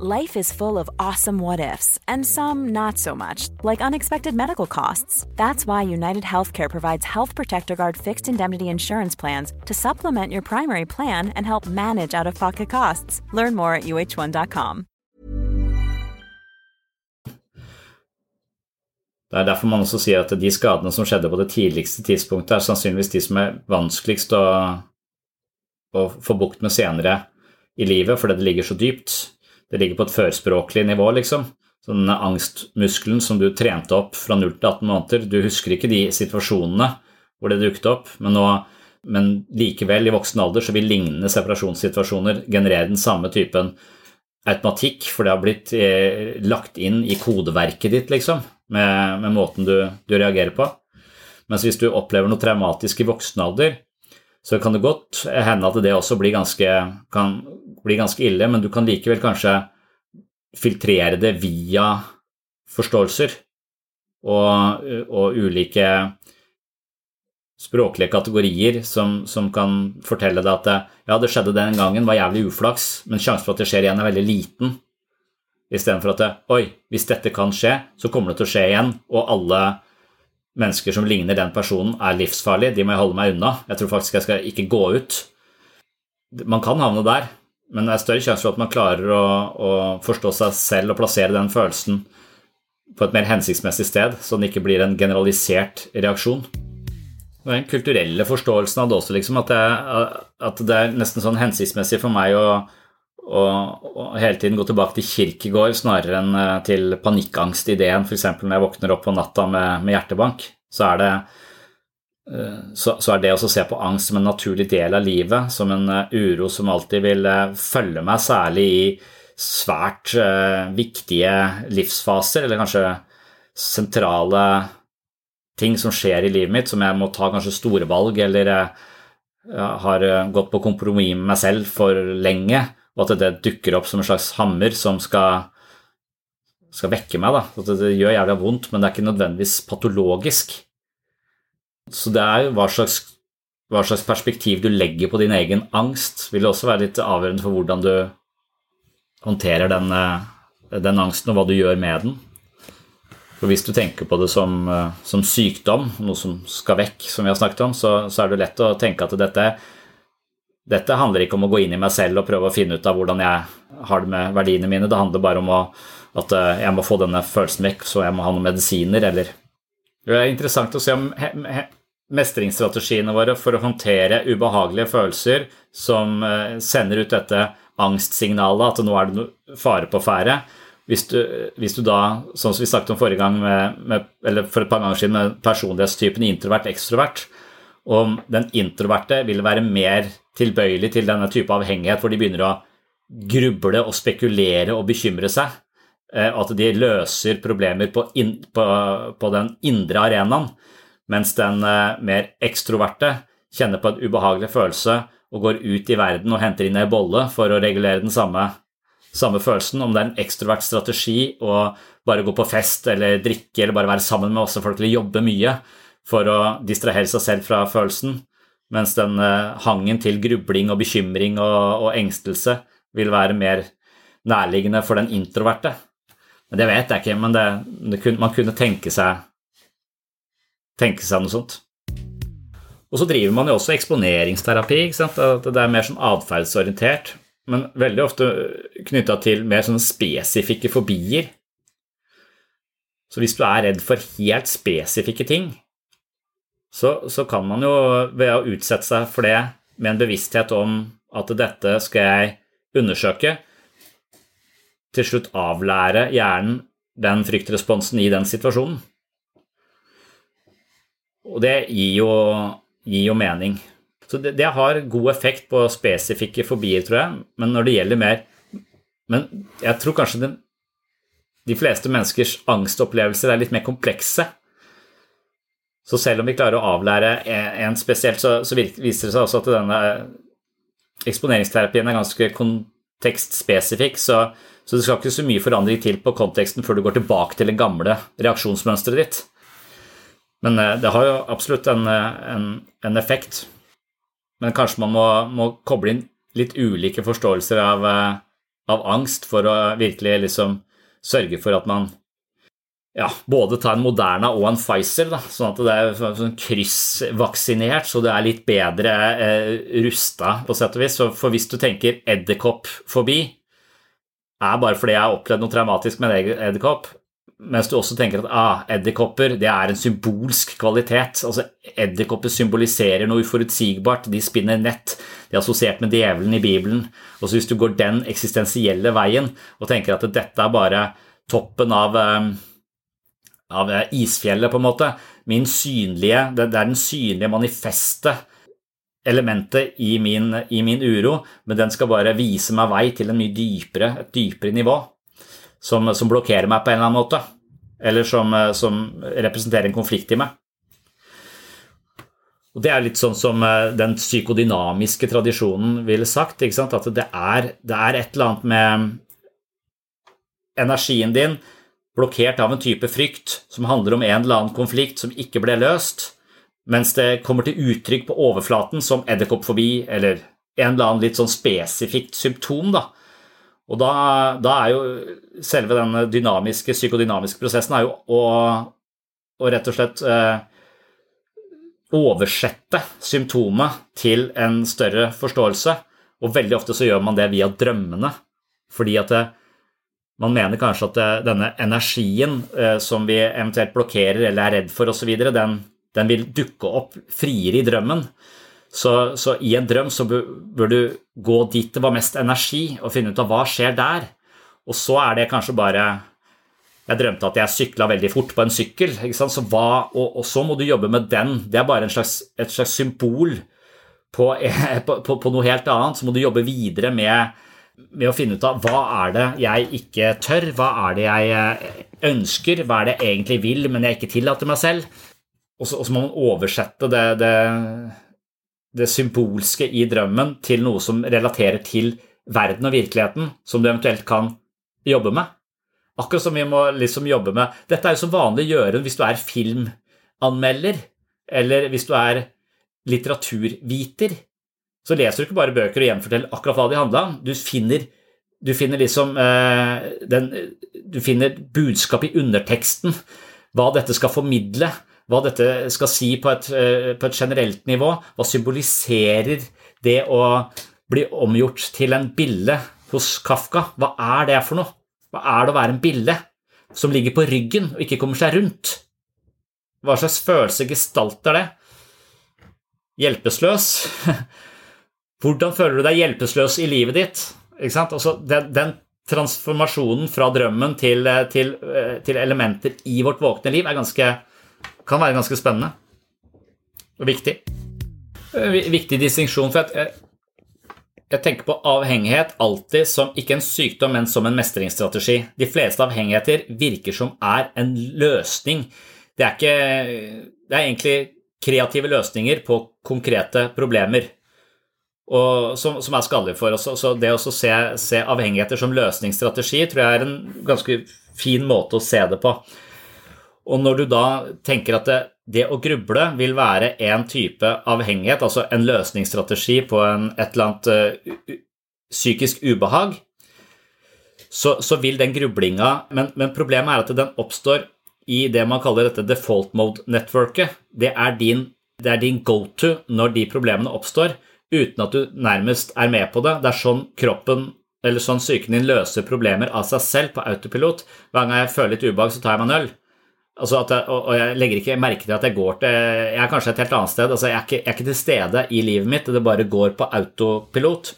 S3: Life is full of awesome what ifs and some not so much, like unexpected medical costs. That's why United Healthcare provides Health Protector Guard fixed indemnity insurance plans to supplement your primary plan and help manage out of pocket costs. Learn more at uh1.com.
S10: Det er derfor man også sier at de skadene som skjedde på det tidligste tidspunktet, er sannsynligvis de som er vanskeligst å, å få bukt med senere i livet, fordi det ligger så dypt. Det ligger på et førspråklig nivå, liksom. Så denne angstmuskelen som du trente opp fra 0 til 18 måneder, du husker ikke de situasjonene hvor det dukket opp, men, nå, men likevel, i voksen alder, så vil lignende separasjonssituasjoner generere den samme typen automatikk, for det har blitt eh, lagt inn i kodeverket ditt, liksom med, med måten du, du, reagerer på. Mens hvis du opplever noe traumatisk i voksen alder, så kan det godt hende at det også blir ganske, kan bli ganske ille, men du kan likevel kanskje filtrere det via forståelser og, og ulike språklige kategorier som, som, kan fortelle deg at ja, det skjedde den gangen, var jævlig uflaks, men sjansen for at det skjer igjen, er veldig liten. Istedenfor at oi, hvis dette kan skje, så kommer det til å skje igjen, og alle mennesker som ligner den personen, er livsfarlige, de må jeg holde meg unna. Jeg tror faktisk jeg skal ikke gå ut. Man kan havne der, men det er større sjanse for at man klarer å, å forstå seg selv og plassere den følelsen på et mer hensiktsmessig sted, så den ikke blir en generalisert reaksjon den kulturelle forståelsen av det også, liksom, at, det, at det er nesten sånn hensiktsmessig for meg å, å, og, hele tiden gå tilbake til kirkegård snarere enn eh, til panikkangstideen, f.eks. når jeg våkner opp på natta med, med hjertebank. Så er, det, eh, så, så er det å se på angst som en naturlig del av livet, som en eh, uro som alltid vil følge meg, særlig i svært viktige livsfaser, eller kanskje sentrale ting som skjer i livet mitt, som jeg må ta kanskje store valg, eller uh, har gått på kompromiss med meg selv for lenge, og at det dukker opp som en slags hammer som skal, skal vekke meg. Da. At det gjør jævlig vondt, men det er ikke nødvendigvis patologisk. Så det er hva slags, hva slags perspektiv du legger på din egen angst, vil også være litt avgjørende for hvordan du håndterer den, eh, den angsten, og hva du gjør med den. For Hvis du tenker på det som, eh, som, sykdom, noe som skal vekk, som vi har snakket om, så, så er det lett å tenke at dette, dette, handler ikke om å gå inn i meg selv og prøve å finne ut av hvordan jeg har det med verdiene mine. Det handler bare om å, at eh, jeg må få denne følelsen vekk, så jeg må ha noen medisiner, eller Det er interessant å se om mestringsstrategiene våre for å håndtere ubehagelige følelser som eh, sender ut dette angstsignalet, at nå er det fare på ferde hvis du, hvis du, da, sånn som vi snakket om forrige gang, med, med, eller for et par ganger siden, med personlighetstypen introvert-ekstrovert, om den introverte vil være mer tilbøyelig til denne type avhengighet, hvor de begynner å gruble og spekulere og bekymre seg, eh, at de løser problemer på, in, på, på den indre arenaen, mens den eh, mer ekstroverte kjenner på en ubehagelig følelse og går ut i verden og henter inn ei bolle for å regulere den samme samme følelsen, om det er en ekstrovert strategi å bare gå på fest eller drikke eller bare være sammen med masse folk eller jobbe mye for å distrahere seg selv fra følelsen, mens den uh, hangen til grubling og bekymring og, og, engstelse vil være mer nærliggende for den introverte. Men Det vet jeg ikke, men det, det kunne, man kunne tenke seg, tenke seg noe sånt. Og så driver man jo også eksponeringsterapi. Det er mer sånn atferdsorientert men veldig ofte knytta til mer sånne spesifikke fobier. Så hvis du er redd for helt spesifikke ting, så, så, kan man jo ved å utsette seg for det med en bevissthet om at dette skal jeg undersøke, til slutt avlære hjernen den fryktresponsen i den situasjonen. Og det gir jo, gir jo mening. Så det, det, har god effekt på spesifikke fobier, tror jeg, men når det gjelder mer Men jeg tror kanskje den, de fleste menneskers angstopplevelser er litt mer komplekse. Så selv om vi klarer å avlære en spesielt, så, så viser det seg også at denne eksponeringsterapien er ganske kontekstspesifikk, så, så det skal ikke så mye forandring til på konteksten før du går tilbake til det gamle reaksjonsmønsteret ditt. Men eh, det har jo absolutt en, en, en effekt. Men kanskje man må, må koble inn litt ulike forståelser av, eh, av, angst for å virkelig liksom sørge for at man ja, både ta en Moderna og en Pfizer, da, sånn at det er sånn kryssvaksinert, så det er litt bedre eh, rusta, på sett og vis. For hvis du tenker edderkoppfobi, er bare fordi jeg har opplevd noe traumatisk med en edderkopp, mens du også tenker at ah, edderkopper det er en symbolsk kvalitet. altså Edderkopper symboliserer noe uforutsigbart, de spinner nett, de er assosiert med djevelen i Bibelen. og så Hvis du går den eksistensielle veien og tenker at dette er bare toppen av, eh, av isfjellet, på en måte, min synlige, det er den synlige manifestet elementet i min, i min uro, men den skal bare vise meg vei til en mye dypere, et dypere nivå som, som, blokkerer meg på en eller annen måte, eller som, eh, som representerer en konflikt i meg. Og Det er litt sånn som eh, den psykodynamiske tradisjonen ville sagt. At det er, det er, et eller annet med energien din blokkert av en type frykt som handler om en eller annen konflikt som ikke ble løst, mens det kommer til uttrykk på overflaten som edderkoppfobi eller en eller annen litt sånn spesifikt symptom. da. Og da, da, er jo selve den dynamiske, psykodynamiske prosessen er jo å, å rett og slett eh, oversette symptomet til en større forståelse. Og veldig ofte så gjør man det via drømmene, fordi at det, man mener kanskje at denne energien eh, som vi eventuelt blokkerer eller er redd for osv., den, den vil dukke opp friere i drømmen. Så, så, i en drøm så bør du gå dit det var mest energi, og finne ut av hva skjer der. Og så er det kanskje bare Jeg drømte at jeg sykla veldig fort på en sykkel, så hva, og, og, så må du jobbe med den. Det er bare slags, et slags symbol på, på, på, på, noe helt annet. Så må du jobbe videre med, med å finne ut av hva er det jeg ikke tør, hva er det jeg eh, ønsker, hva er det jeg egentlig vil, men jeg ikke tillater meg selv. Og så, må man oversette det, det det symbolske i drømmen til noe som relaterer til verden og virkeligheten, som du eventuelt kan jobbe med. Akkurat som vi må liksom jobbe med Dette er jo som vanlig gjøren hvis du er filmanmelder, eller hvis du er litteraturviter. Så leser du ikke bare bøker og gjenforteller akkurat hva de handla om. Du finner, du finner liksom eh, den, Du finner budskap i underteksten, hva dette skal formidle hva dette skal si på et, eh, på et generelt nivå. Hva symboliserer det å bli omgjort til en bille hos Kafka? Hva er det for noe? Hva er det å være en bille som ligger på ryggen og ikke kommer seg rundt? Hva slags følelse gestalter det? Hjelpeløs? Hvordan føler du deg hjelpeløs i livet ditt? Altså, den, den, transformasjonen fra drømmen til, til, eh, til elementer i vårt våkne liv ganske kan være ganske spennende og viktig. Eh, viktig distinksjon, for jeg, jeg tenker på avhengighet alltid som ikke en sykdom, men som en mestringsstrategi. De fleste avhengigheter virker som er en løsning. Det er, ikke, det er egentlig kreative løsninger på konkrete problemer og som, som, er skadelig for oss. Så det å se, se, avhengigheter som løsningsstrategi tror jeg er en ganske fin måte å se det på. Og når du da tenker at det, det å gruble vil være en type avhengighet, altså en løsningsstrategi på en, et eller annet uh, psykisk ubehag, så, så, vil den grublinga men, men, problemet er at den oppstår i det man kaller dette default mode-networket. Det er din, din go-to når de problemene oppstår, uten at du nærmest er med på det. Det er sånn kroppen eller sånn psyken din løser problemer av seg selv på autopilot. Hver gang jeg føler litt ubehag, så tar jeg meg en øl. Altså jeg, og jeg legger ikke merke til at jeg går til Jeg er kanskje et helt annet sted. Altså jeg, er ikke, jeg er ikke til stede i livet mitt, det bare går på autopilot.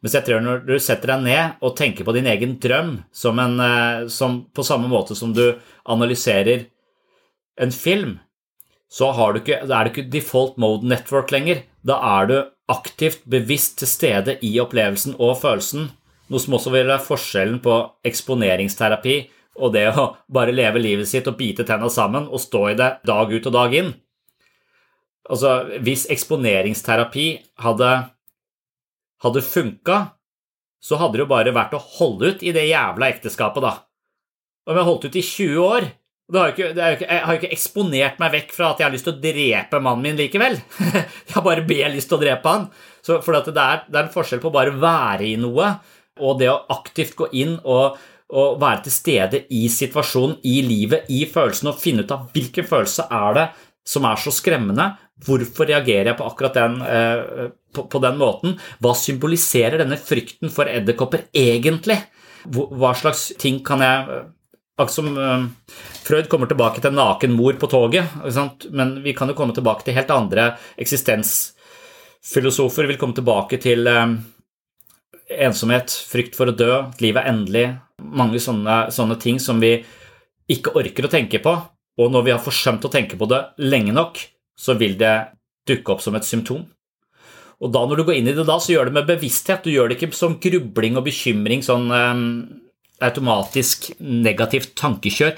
S10: Mens jeg tror når du setter deg ned og tenker på din egen drøm som, en, eh, som på samme måte som du analyserer en film, så er det ikke default mode network lenger. Da er du aktivt, bevisst til stede i opplevelsen og følelsen, noe som også vil være forskjellen på eksponeringsterapi og det å bare leve livet sitt og bite tenna sammen og stå i det dag ut og dag inn. Altså, hvis eksponeringsterapi hadde, hadde funka, så hadde det jo bare vært å holde ut i det jævla ekteskapet, da. Om jeg holdt ut i 20 år har ikke, ikke, Jeg har jo ikke eksponert meg vekk fra at jeg har lyst til å drepe mannen min likevel. Jeg har bare ber lyst til å drepe han. Så for det er, det er en forskjell på å bare være i noe og det å aktivt gå inn og og være til stede i situasjonen, i livet, i følelsen og finne ut av hvilken følelse er det som er så skremmende. Hvorfor reagerer jeg på akkurat den, eh, på, på den måten? Hva symboliserer denne frykten for edderkopper egentlig? Hva slags ting kan jeg Akkurat som uh, Freud kommer tilbake til naken mor på toget, men vi kan jo komme tilbake til helt andre eksistensfilosofer. vil komme tilbake til uh, ensomhet, frykt for å dø, livet er endelig. Mange sånne, sånne, ting som vi ikke orker å tenke på. Og når vi har forsømt å tenke på det lenge nok, så vil det dukke opp som et symptom. Og da når du går inn i det da, så gjør det med bevissthet. Du gjør det ikke som grubling og bekymring, sånn um, automatisk negativt tankekjør.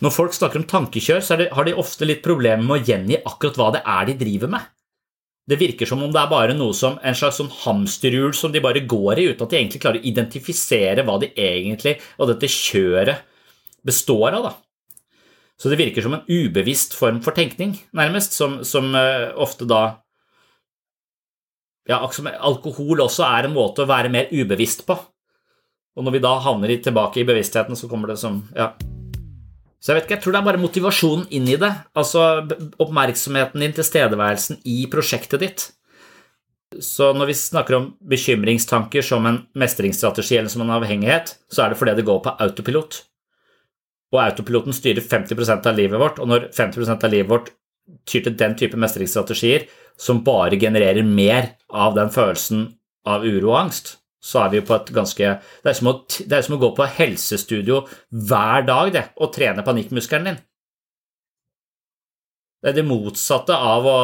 S10: Når folk snakker om tankekjør, så det, har de ofte litt problemer med å gjengi akkurat hva det er de driver med. Det virker som om det er bare noe som en slags sånn hamsterhjul som de bare går i, uten at de egentlig klarer å identifisere hva de egentlig, og dette kjøret består av. da. Så det virker som en ubevisst form for tenkning, nærmest, som, som uh, ofte da Ja, alkohol også er en måte å være mer ubevisst på. Og når vi da havner tilbake i bevisstheten, så kommer det som Ja. Så jeg vet ikke, jeg tror det er bare motivasjonen inn i det. Altså oppmerksomheten din, tilstedeværelsen i prosjektet ditt. Så når vi snakker om bekymringstanker som en mestringsstrategi eller som en avhengighet, så er det fordi det går på autopilot. Og autopiloten styrer 50% av livet vårt, og når 50% av livet vårt tyr til den type mestringsstrategier som bare genererer mer av den følelsen av uro og angst, så er vi på et ganske Det er som å, er som å gå på helsestudio hver dag det, og trene panikkmuskelen din. Det er det motsatte av, å,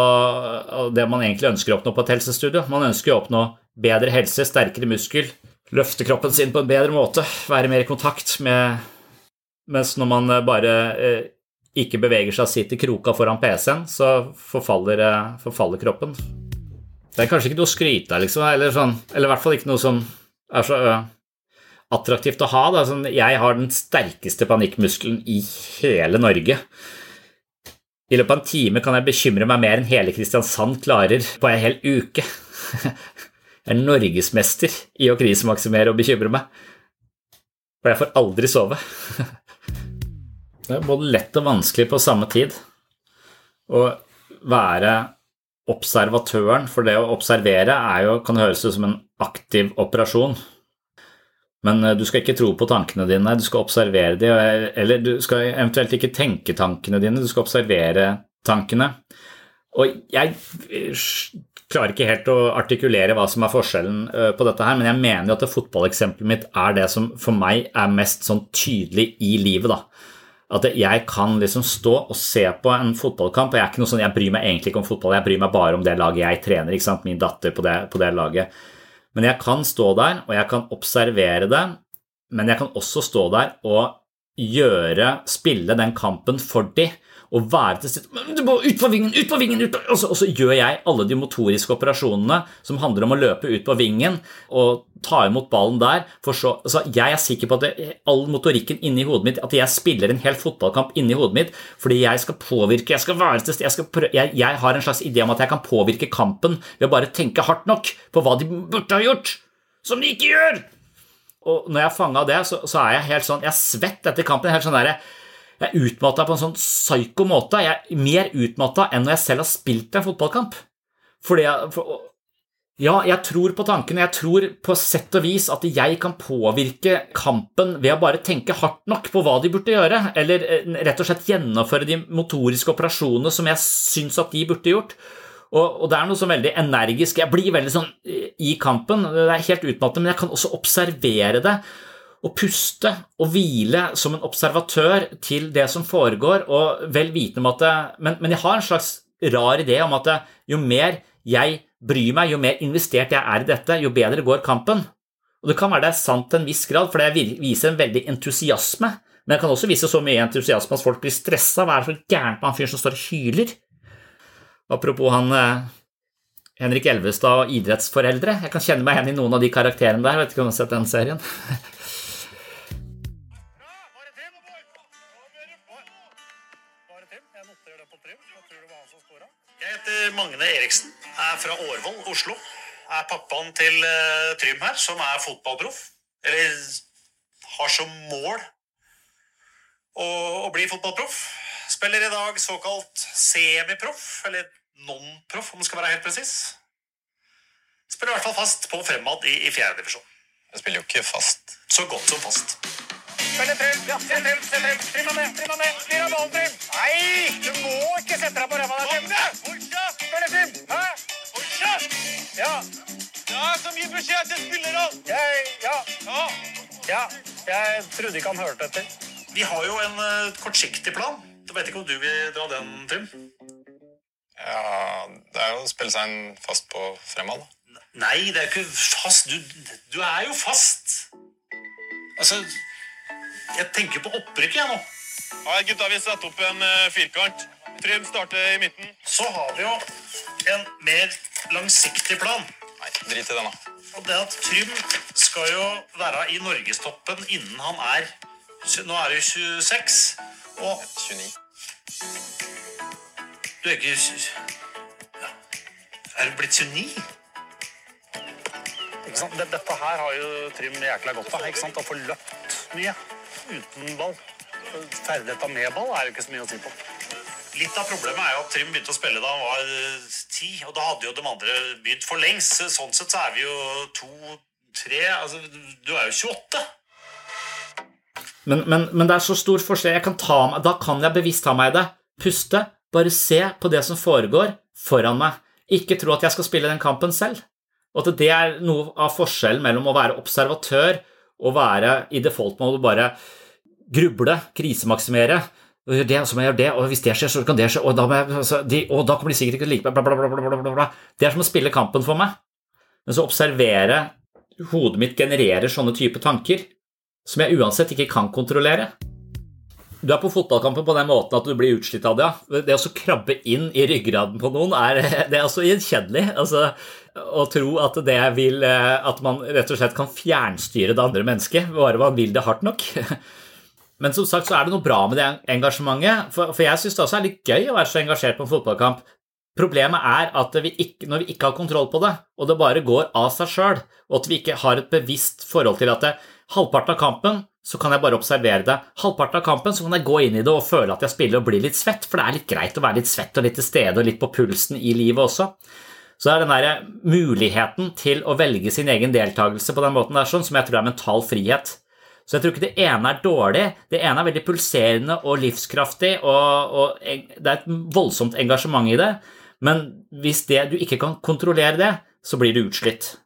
S10: av det man egentlig ønsker å oppnå på et helsestudio. Man ønsker å oppnå bedre helse, sterkere muskel, løfte kroppen sin på en bedre måte, være mer i kontakt med Mens når man bare eh, ikke beveger seg og sitter kroka foran PC-en, så forfaller, eh, forfaller kroppen. Det er kanskje ikke noe å skryte av, liksom, eller, sånn, eller i hvert fall ikke noe som er så uh, attraktivt å ha. Da. Sånn, jeg har den sterkeste panikkmuskelen i hele Norge. I løpet av en time kan jeg bekymre meg mer enn hele Kristiansand klarer på en hel uke. Jeg er norgesmester i å krisemaksimere og bekymre meg. For jeg får aldri sove. Det er både lett og vanskelig på samme tid å være observatøren, for det å observere er jo, kan høres ut som en aktiv operasjon. Men eh, du skal ikke tro på tankene dine, du skal observere dem. Eller du skal eventuelt ikke tenke tankene dine, du skal observere tankene. Og jeg eh, klarer ikke helt å artikulere hva som er forskjellen eh, på dette her, men jeg mener jo at fotballeksempelet mitt er det som for meg er mest sånn tydelig i livet, da. At jeg kan liksom stå og se på en fotballkamp. og Jeg er ikke noe sånn, jeg bryr meg egentlig ikke om fotball, jeg bryr meg bare om det laget jeg trener. ikke sant, Min datter på det, på det laget. Men jeg kan stå der, og jeg kan observere det. Men jeg kan også stå der og gjøre, spille den kampen for dem og være til stede Du må ut på vingen, ut på vingen! Ut på, og, så, og, så, gjør jeg alle de motoriske operasjonene som handler om å løpe ut på vingen og ta imot ballen der. Så, altså, jeg er sikker på at det, all motorikken inni hodet mitt At jeg spiller en hel fotballkamp inni hodet mitt fordi jeg skal påvirke Jeg skal være til stede jeg, jeg, jeg har en slags idé om at jeg kan påvirke kampen ved å bare tenke hardt nok på hva de burde ha gjort, som de ikke gjør! Og når jeg fanga det, så, så, er jeg helt sånn Jeg er svett etter kampen. helt sånn der, jeg er utmatta på en sånn psyko måte. Jeg er mer utmatta enn når jeg selv har spilt en fotballkamp. Fordi jeg, for, ja, jeg tror på tankene. Jeg tror på sett og vis at jeg kan påvirke kampen ved å bare tenke hardt nok på hva de burde gjøre, eller eh, rett og slett gjennomføre de motoriske operasjonene som jeg syns at de burde gjort. Og, og, det er noe sånn veldig energisk. Jeg blir veldig sånn eh, i kampen. Det er helt utmattende, men jeg kan også observere det å puste og hvile som en observatør til det som foregår, og vel vitende om at det, men, men, jeg har en slags rar idé om at det, jo mer jeg bryr meg, jo mer investert jeg er i dette, jo bedre går kampen. Og Det kan være det er sant til en viss grad, for det viser en veldig entusiasme. Men det kan også vise så mye entusiasme at folk blir stressa. Hva er det så gærent med han fyren som står og hyler? Apropos han eh, Henrik Elvestad og idrettsforeldre. Jeg kan kjenne meg igjen i noen av de karakterene der. Jeg vet ikke om du har sett den serien?
S14: Magne Eriksen er fra Årvoll, Oslo. Er pappaen til uh, Trym her, som er fotballproff. Eller har som mål å, å bli fotballproff. Spiller i dag såkalt semiproff, eller non-proff, om det skal være helt presis. Spiller i hvert fall fast på Fremad i, i fjerdedivisjon.
S15: Jeg spiller jo ikke fast.
S14: Så godt som fast.
S6: Spiller Trym. Ja, se Trym, se Trym er. Styr av ballen, Trym. Nei, du må ikke sette deg på ræva der, Trym. Spiller Trym. Hæ? Fortsett! Ja. Ja, som gir beskjed til spillerne. Jeg, ja. ja. Ja, jeg trodde ikke han hørte etter.
S14: Vi har jo en uh, kortsiktig plan. Du vet ikke om du vil dra den, Trym?
S15: Ja, det er jo å spille seg en fast på Fremad, da.
S14: Nei, det er jo ikke fast. Du, du er jo fast. Altså jeg tenker på opprykket, jeg nå.
S15: Ja, gutta, vi setter opp en uh, firkant. Trym starter i midten.
S14: Så har vi jo en mer langsiktig plan.
S15: Nei, drit i den, da.
S14: Og det at Trym skal jo være i norgestoppen innen han er Nå er du 26, og
S15: 29.
S14: Du er ikke ja. Er du blitt 29? Ikke sant? Dette her har jo Trym jækla godt av. ikke sant? Å få løpt mye uten ball. Ferdigheta med ball er jo ikke så mye å si på. Litt av problemet er jo at Trym begynte å spille da han var eh, ti, og da hadde jo de andre begynt for lengst. Sånn sett så er vi jo to-tre Altså, du er jo 28.
S10: Men, men, men det er så stor forskjell. Jeg kan ta, meg- da kan jeg bevisst ta meg i det. Puste. Bare se på det som foregår foran meg. Ikke tro at jeg skal spille den kampen selv. Og at det er noe av forskjellen mellom å være observatør og være i default mode og bare gruble, krisemaksimere. Det, så må jeg gjøre det, og hvis det skjer, så kan det skje, og da, jeg, altså, de, og da kommer de sikkert ikke til å like meg, bla, bla, bla. Det er som å spille kampen for meg. Men så observere hodet mitt genererer sånne type tanker som jeg uansett ikke kan kontrollere. Du er på fotballkampen på den måten at du blir utslitt av det. Det å så krabbe inn i ryggraden på noen, er, det er altså gjenkjennelig. Altså, å tro at det vil eh, At man rett og slett kan fjernstyre det andre mennesket, bare man vil det hardt nok. Men som sagt så er det noe bra med det engasjementet, for, for jeg syns det også er litt gøy å være så engasjert på en fotballkamp. Problemet er at vi ikke, når vi ikke har kontroll på det, og det bare går av seg sjøl, og at vi ikke har et bevisst forhold til at det, halvparten av kampen så kan jeg bare observere det. Halvparten av kampen så kan jeg gå inn i det og føle at jeg spiller og blir litt svett, for det er litt greit å være litt svett og litt til stede og litt på pulsen i livet også. Så det er den der muligheten til å velge sin egen deltakelse på den måten der, sånn, som jeg tror er mental frihet. Så jeg tror ikke det ene er dårlig. Det ene er veldig pulserende og livskraftig, og, og det er et voldsomt engasjement i det. Men hvis det, du ikke kan kontrollere det, så blir du utslitt.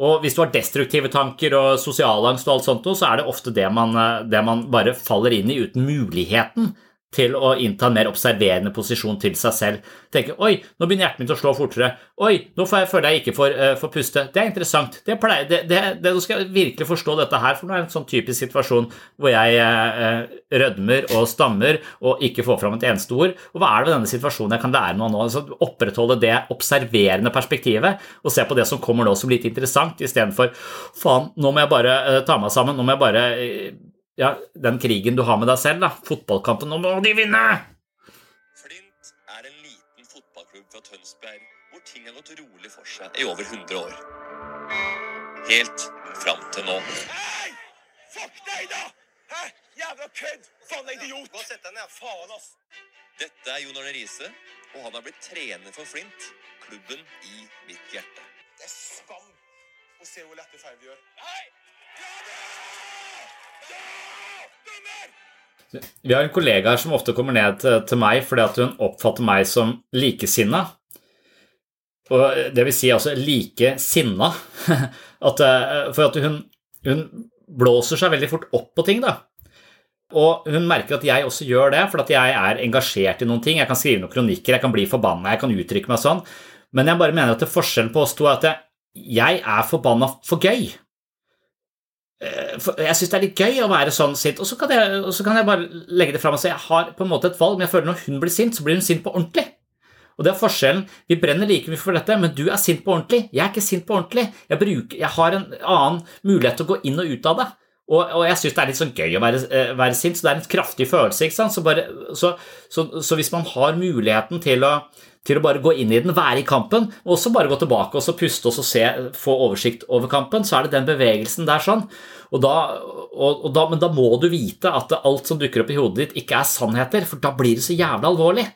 S10: Og hvis du har destruktive tanker og sosialangst og alt sånt, så er det ofte det man, eh, det man bare faller inn i uten muligheten til å innta en mer observerende posisjon til seg selv. Tenke 'oi, nå begynner hjertet mitt å slå fortere'. 'Oi, nå får jeg, føler jeg ikke får, uh, får puste'. Det er interessant. Det pleier, det, det, det, nå skal virkelig forstå dette her, for nå er det en sånn typisk situasjon hvor jeg eh, eh, rødmer og stammer og ikke får fram et eneste ord. Og hva er det ved denne situasjonen jeg kan lære noe nå? Altså, opprettholde det observerende perspektivet og se på det som kommer nå som litt interessant, istedenfor 'faen, nå må jeg bare uh, ta meg sammen', nå må jeg bare eh, ja, den krigen du har med deg selv, da. Fotballkampen, nå må de vinne!
S16: Flint er en liten fotballklubb fra Tønsberg hvor ting har gått rolig for seg i over 100 år. Helt fram til nå.
S6: Hei! Fuck deg, da! Hæ? Jævla kødd! Faen, idiot! Gå og sett deg ned. Faen, ass.
S16: Dette er Jon Arne Riise, og han har blitt trener for Flint, klubben i mitt hjerte.
S6: Det er skam å se hvor lette feil vi gjør. Hei! Ja da!
S10: Vi har en kollega her som ofte kommer ned til, meg fordi at hun oppfatter meg som likesinna. Det vil si altså likesinna. Eh, for at hun, hun blåser seg veldig fort opp på ting, da. Og hun merker at jeg også gjør det, for at jeg er engasjert i noen ting. Jeg kan skrive noen kronikker, jeg kan bli forbanna, jeg kan uttrykke meg sånn. Men jeg bare mener at forskjellen på oss to er at jeg, jeg er forbanna for gøy. Eh, Jeg syns det er litt gøy å være sånn sint, og så kan jeg, kan jeg bare legge det fram og si jeg har på en måte et valg, men jeg føler når hun blir sint, så blir hun sint på ordentlig. Og det er forskjellen. Vi brenner like mye for dette, men du er sint på ordentlig. Jeg er ikke sint på ordentlig. Jeg, bruker, jeg har en annen mulighet til å gå inn og ut av det. Og, og jeg syns det er litt sånn gøy å være, eh, være sint, så det er en kraftig følelse. ikke sant? Så, bare, så, så, så hvis man har muligheten til å, til å bare gå inn i den, være i kampen, og også bare gå tilbake og så puste og så se, få oversikt over kampen, så er det den bevegelsen der sånn. Og da, og, og da, men da må du vite at alt som dukker opp i hodet ditt, ikke er sannheter, for da blir det så jævlig alvorlig.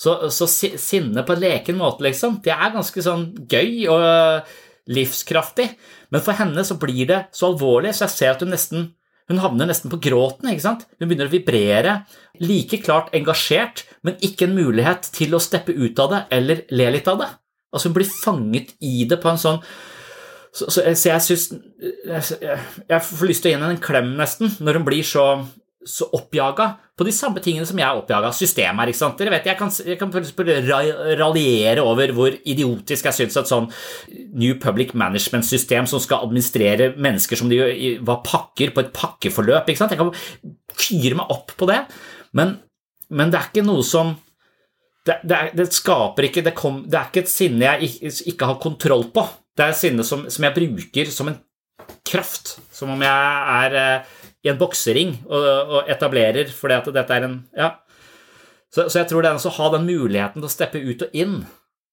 S10: Så, så sinne på en leken måte, liksom, det er ganske sånn gøy og livskraftig. Men for henne så blir det så alvorlig, så jeg ser at hun nesten hun havner nesten på gråten. ikke sant? Hun begynner å vibrere. Like klart engasjert, men ikke en mulighet til å steppe ut av det eller le litt av det. Altså Hun blir fanget i det på en sånn Så, så, så jeg syns jeg, jeg, får lyst til å gi henne en klem, nesten, når hun blir så så oppjaga på de samme tingene som jeg er oppjaga systemet ikke sant? Dere vet, Jeg kan, jeg kan raljere over hvor idiotisk jeg syns et sånn New Public Management-system som skal administrere mennesker som de var pakker på et pakkeforløp. ikke sant? Jeg kan fyre meg opp på det, men, men det er ikke noe som det, det, er, det skaper ikke det, kom, det er ikke et sinne jeg ikke har kontroll på. Det er et sinne som, som jeg bruker som en kraft. Som om jeg er eh, i en boksering og, og etablerer, fordi at dette er en Ja. Så, så jeg tror det å ha den muligheten til å steppe ut og inn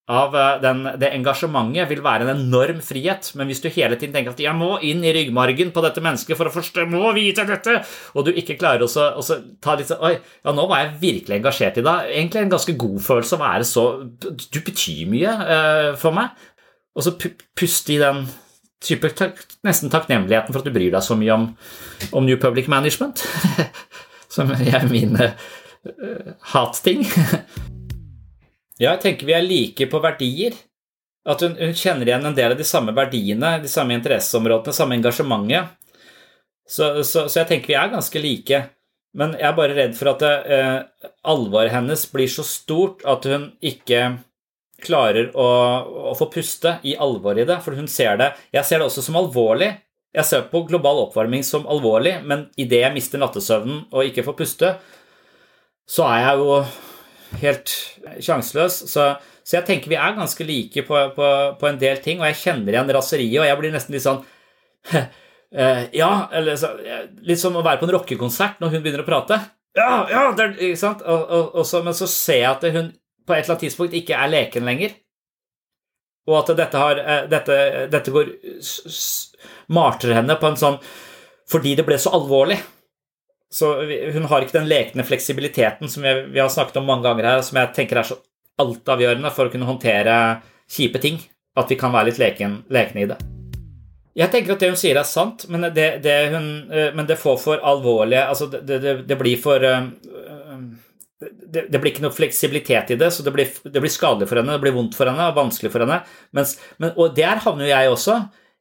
S10: av eh, den, det engasjementet vil være en enorm frihet, men hvis du hele tiden tenker at 'jeg må inn i ryggmargen på dette mennesket for å forstå, må vite dette', og du ikke klarer å så ta litt sånn 'oi, ja, nå var jeg virkelig engasjert i deg', egentlig en ganske god følelse å være så Du betyr mye eh, for meg. Og så puste i den type tak, nesten takknemligheten for at du bryr deg så mye om, om New Public Management, som er mine uh, hatting. Ja, jeg tenker vi er like på verdier. At hun, hun kjenner igjen en del av de samme verdiene, de samme interesseområdene, samme engasjementet. Så, så, så jeg tenker vi er ganske like. Men jeg er bare redd for at eh, alvoret hennes blir så stort at hun ikke klarer å, å få puste i alvoret i det. For hun ser det Jeg ser det også som alvorlig. Jeg ser på global oppvarming som alvorlig, men idet jeg mister nattesøvnen og ikke får puste, så er jeg jo helt sjanseløs. Så, så jeg tenker vi er ganske like på, på, på en del ting, og jeg kjenner igjen raseriet, og jeg blir nesten litt sånn eh, Ja, eller så, litt som å være på en rockekonsert når hun begynner å prate. Ja, ja, det ikke sant? Og, og, og så, men så ser jeg at hun på et eller annet tidspunkt ikke er leken lenger. Og at dette, har, eh, dette, dette går s- s- marter henne på en sånn Fordi det ble så alvorlig. Så hun har ikke den lekne fleksibiliteten som vi har snakket om mange ganger her, som jeg tenker er så altavgjørende for å kunne håndtere kjipe ting. At vi kan være litt leken, lekne i det. Jeg tenker at det hun sier er sant, men det, det, hun, eh, men det får for alvorlige Altså, det, det, blir for eh, det, det blir ikke noe fleksibilitet i det, så det blir, det blir skadelig for henne, det blir vondt for henne vanskelig for henne. Mens, men, og der havner jo jeg også.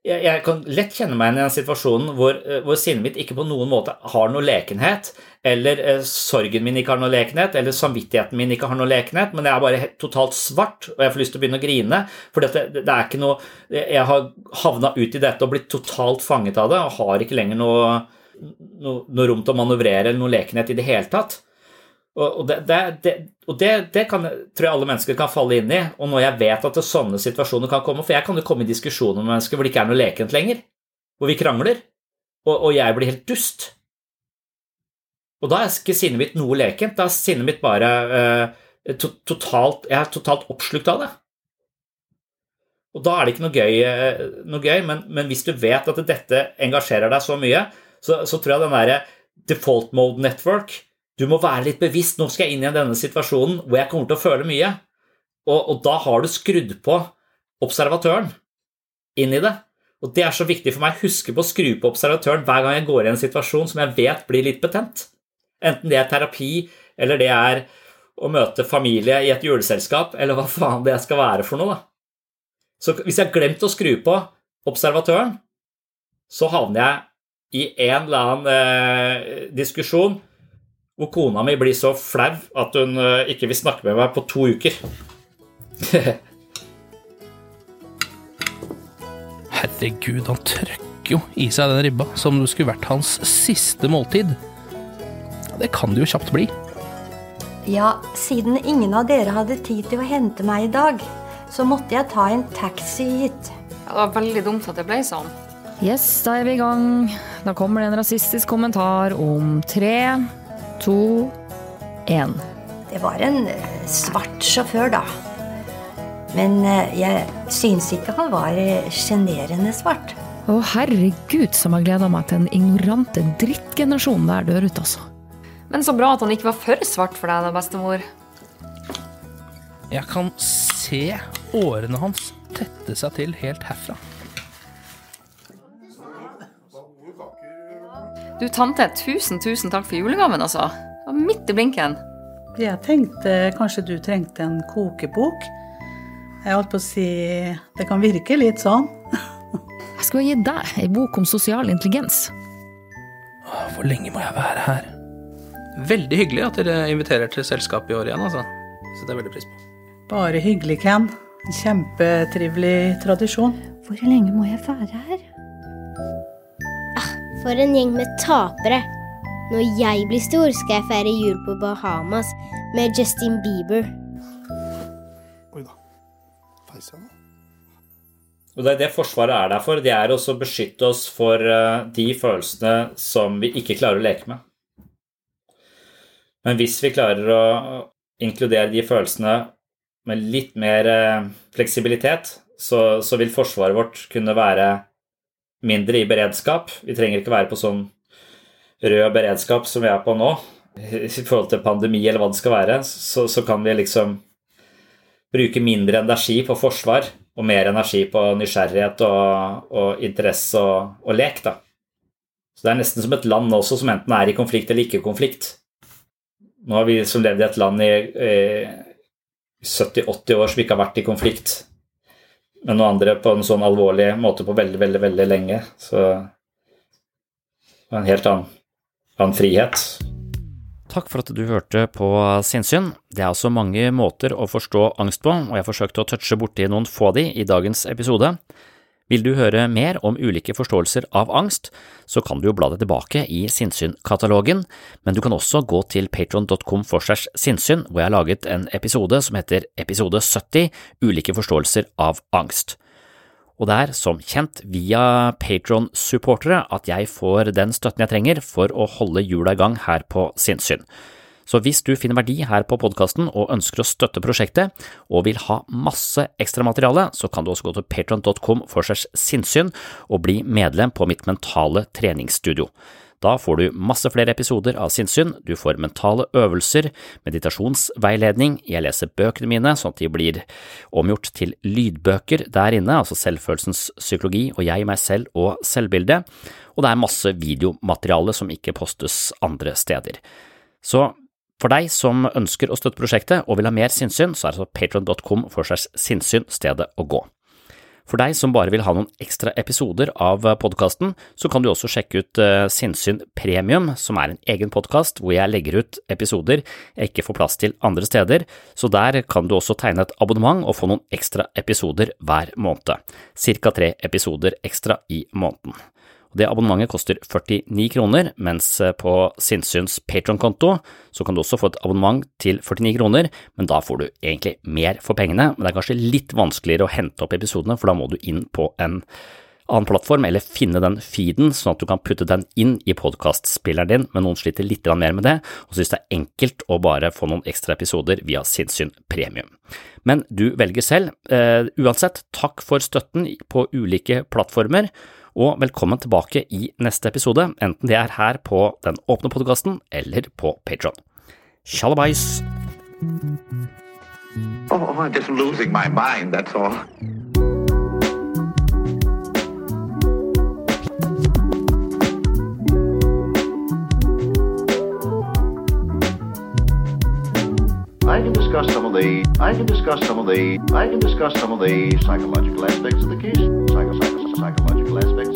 S10: Jeg, jeg kan lett kjenne meg igjen i den situasjonen hvor, eh, hvor sinnet mitt ikke på noen måte har noe lekenhet, eller eh, sorgen min ikke har noe lekenhet, eller samvittigheten min ikke har noe lekenhet, men jeg er bare totalt svart, og jeg får lyst til å begynne å grine. For det, det er ikke noe Jeg har havna ut i dette og blitt totalt fanget av det, og har ikke lenger noe, noe, noe rom til å manøvrere eller noe lekenhet i det hele tatt. Og, det, det, det, og det, kan, tror jeg alle mennesker kan falle inn i. Og når jeg vet at sånne situasjoner kan komme For jeg kan jo komme i diskusjoner med mennesker hvor det ikke er noe lekent lenger. Hvor vi krangler. Og, og jeg blir helt dust. Og da er ikke sinnet mitt noe lekent. Da er sinnet mitt bare eh, to, totalt Jeg er totalt oppslukt av det. Og da er det ikke noe gøy, eh, noe gøy men, men hvis du vet at dette engasjerer deg så mye, så, så tror jeg den derre default mode network Du må være litt bevisst. Nå skal jeg inn i denne situasjonen hvor jeg kommer til å føle mye. Og, og da har du skrudd på observatøren inn i det. Og det er så viktig for meg huske på å skru på observatøren hver gang jeg går i en situasjon som jeg vet blir litt betent. Enten det er terapi, eller det er å møte familie i et juleselskap, eller hva faen det skal være for noe. da. Så hvis jeg har glemt å skru på observatøren, så havner jeg i en eller annen eh, diskusjon hvor kona mi blir så flau at hun eh, ikke vil snakke med meg på to uker.
S17: Herregud, han trøkker jo i seg den ribba som det skulle vært hans siste måltid. Det kan det jo kjapt bli.
S18: Ja, siden ingen av dere hadde tid til å hente meg i dag, så måtte jeg ta en taxi hit.
S19: Ja, det var veldig dumt at det ble sånn.
S20: Yes, da er vi i gang. Da kommer det en rasistisk kommentar om tre, to, én.
S18: Det var en eh, svart sjåfør, da. Men eh, jeg syns ikke han var eh, sjenerende svart.
S20: Å herregud, som jeg gleda meg til den ignorante drittgenerasjonen der dør ut, altså.
S19: Men så bra at han ikke var for svart for deg, da, bestemor.
S17: Jeg kan se årene hans tette seg til helt herfra.
S19: Du, tante, tusen, tusen takk for julegaven, altså. Det var midt i blinken.
S21: Jeg tenkte kanskje du trengte en kokebok. Jeg holdt på å si Det kan virke litt sånn.
S20: Jeg skal gi deg ei bok om sosial intelligens.
S17: Hvor lenge må jeg være her? Veldig hyggelig at dere inviterer til selskap i år igjen, altså. Så det er veldig pris på.
S21: Bare hyggelig, Ken. En kjempetrivelig tradisjon.
S12: Hvor lenge må jeg være her? For en gjeng med tapere. Når jeg blir stor, skal jeg feire jul på Bahamas med Justin Bieber.
S22: Oi da. Feis jeg nå?
S10: Og det er det Forsvaret er der for. De er også å beskytte oss for eh, de følelsene som vi ikke klarer å leke med. Men hvis vi klarer å inkludere de følelsene med litt mer eh, fleksibilitet, så, så vil forsvaret vårt kunne være mindre i beredskap. Vi trenger ikke være på sånn rød beredskap som vi er på nå, i forhold til pandemi eller hva det skal være. Så, så kan vi liksom bruke mindre energi på forsvar og mer energi på nysgjerrighet og, og interesse og, og, lek. Da. Så det er nesten som et land også som enten er i konflikt eller ikke i konflikt. Nå har vi som levd i et land i, i 70-80 år som ikke har vært i konflikt med noen andre på en sånn alvorlig måte på veldig, veldig, veldig lenge. Så det var en helt annen, annen frihet.
S9: Takk for at du hørte på Sinnsyn. Det er altså mange måter å forstå angst på, og jeg forsøkte å touche borti noen få av de i dagens episode. Vil du høre mer om ulike forståelser av angst, så kan du jo bla deg tilbake i sinnssyn-katalogen, men du kan også gå til patron.com for segs sinnssyn, hvor jeg har laget en episode som heter Episode 70 Ulike forståelser av angst og det er som kjent via Patron-supportere at jeg får den støtten jeg trenger for å holde hjula i gang her på Sinnsyn. Så hvis du finner verdi her på podkasten og ønsker å støtte prosjektet, og vil ha masse ekstramateriale, så kan du også gå til patron.com for segs sinnssyn og bli medlem på mitt mentale treningsstudio. Da får du masse flere episoder av sinnssyn, du får mentale øvelser, meditasjonsveiledning, jeg leser bøkene mine sånn at de blir omgjort til lydbøker der inne, altså selvfølelsens psykologi og jeg, meg selv og selvbildet, og det er masse videomateriale som ikke postes andre steder. Så for deg som ønsker å støtte prosjektet og vil ha mer sinnssyn, så er altså patron.com for segs sinnssyn stedet å gå. For deg som bare vil ha noen ekstra episoder av podkasten, så kan du også sjekke ut uh, Sinnsyn Premium, som er en egen podkast hvor jeg legger ut episoder jeg ikke får plass til andre steder, så der kan du også tegne et abonnement og få noen ekstra episoder hver måned. Cirka tre episoder ekstra i måneden. Det abonnementet koster 49 kroner, mens eh, på Sinnsyns Patron-konto så kan du også få et abonnement til 49 kroner, men da får du egentlig mer for pengene. Men det er kanskje litt vanskeligere å hente opp episodene, for da må du inn på en annen plattform, eller finne den feeden, sånn at du kan putte den inn i podkastspilleren din, men noen sliter litt mer med det, og synes det er enkelt å bare få noen ekstra episoder via Sinnssyn Premium. Men du velger selv. Uh, uansett, takk for støtten på ulike plattformer, og velkommen tilbake i neste episode, enten det er her på den åpne podkasten eller på Patron. Tjallabais!
S5: Oh, I'm just losing my mind, that's all.
S4: I can discuss some of the I can discuss some of the I can discuss some of the psychological aspects of the case. Psycho, psycho, psychological aspects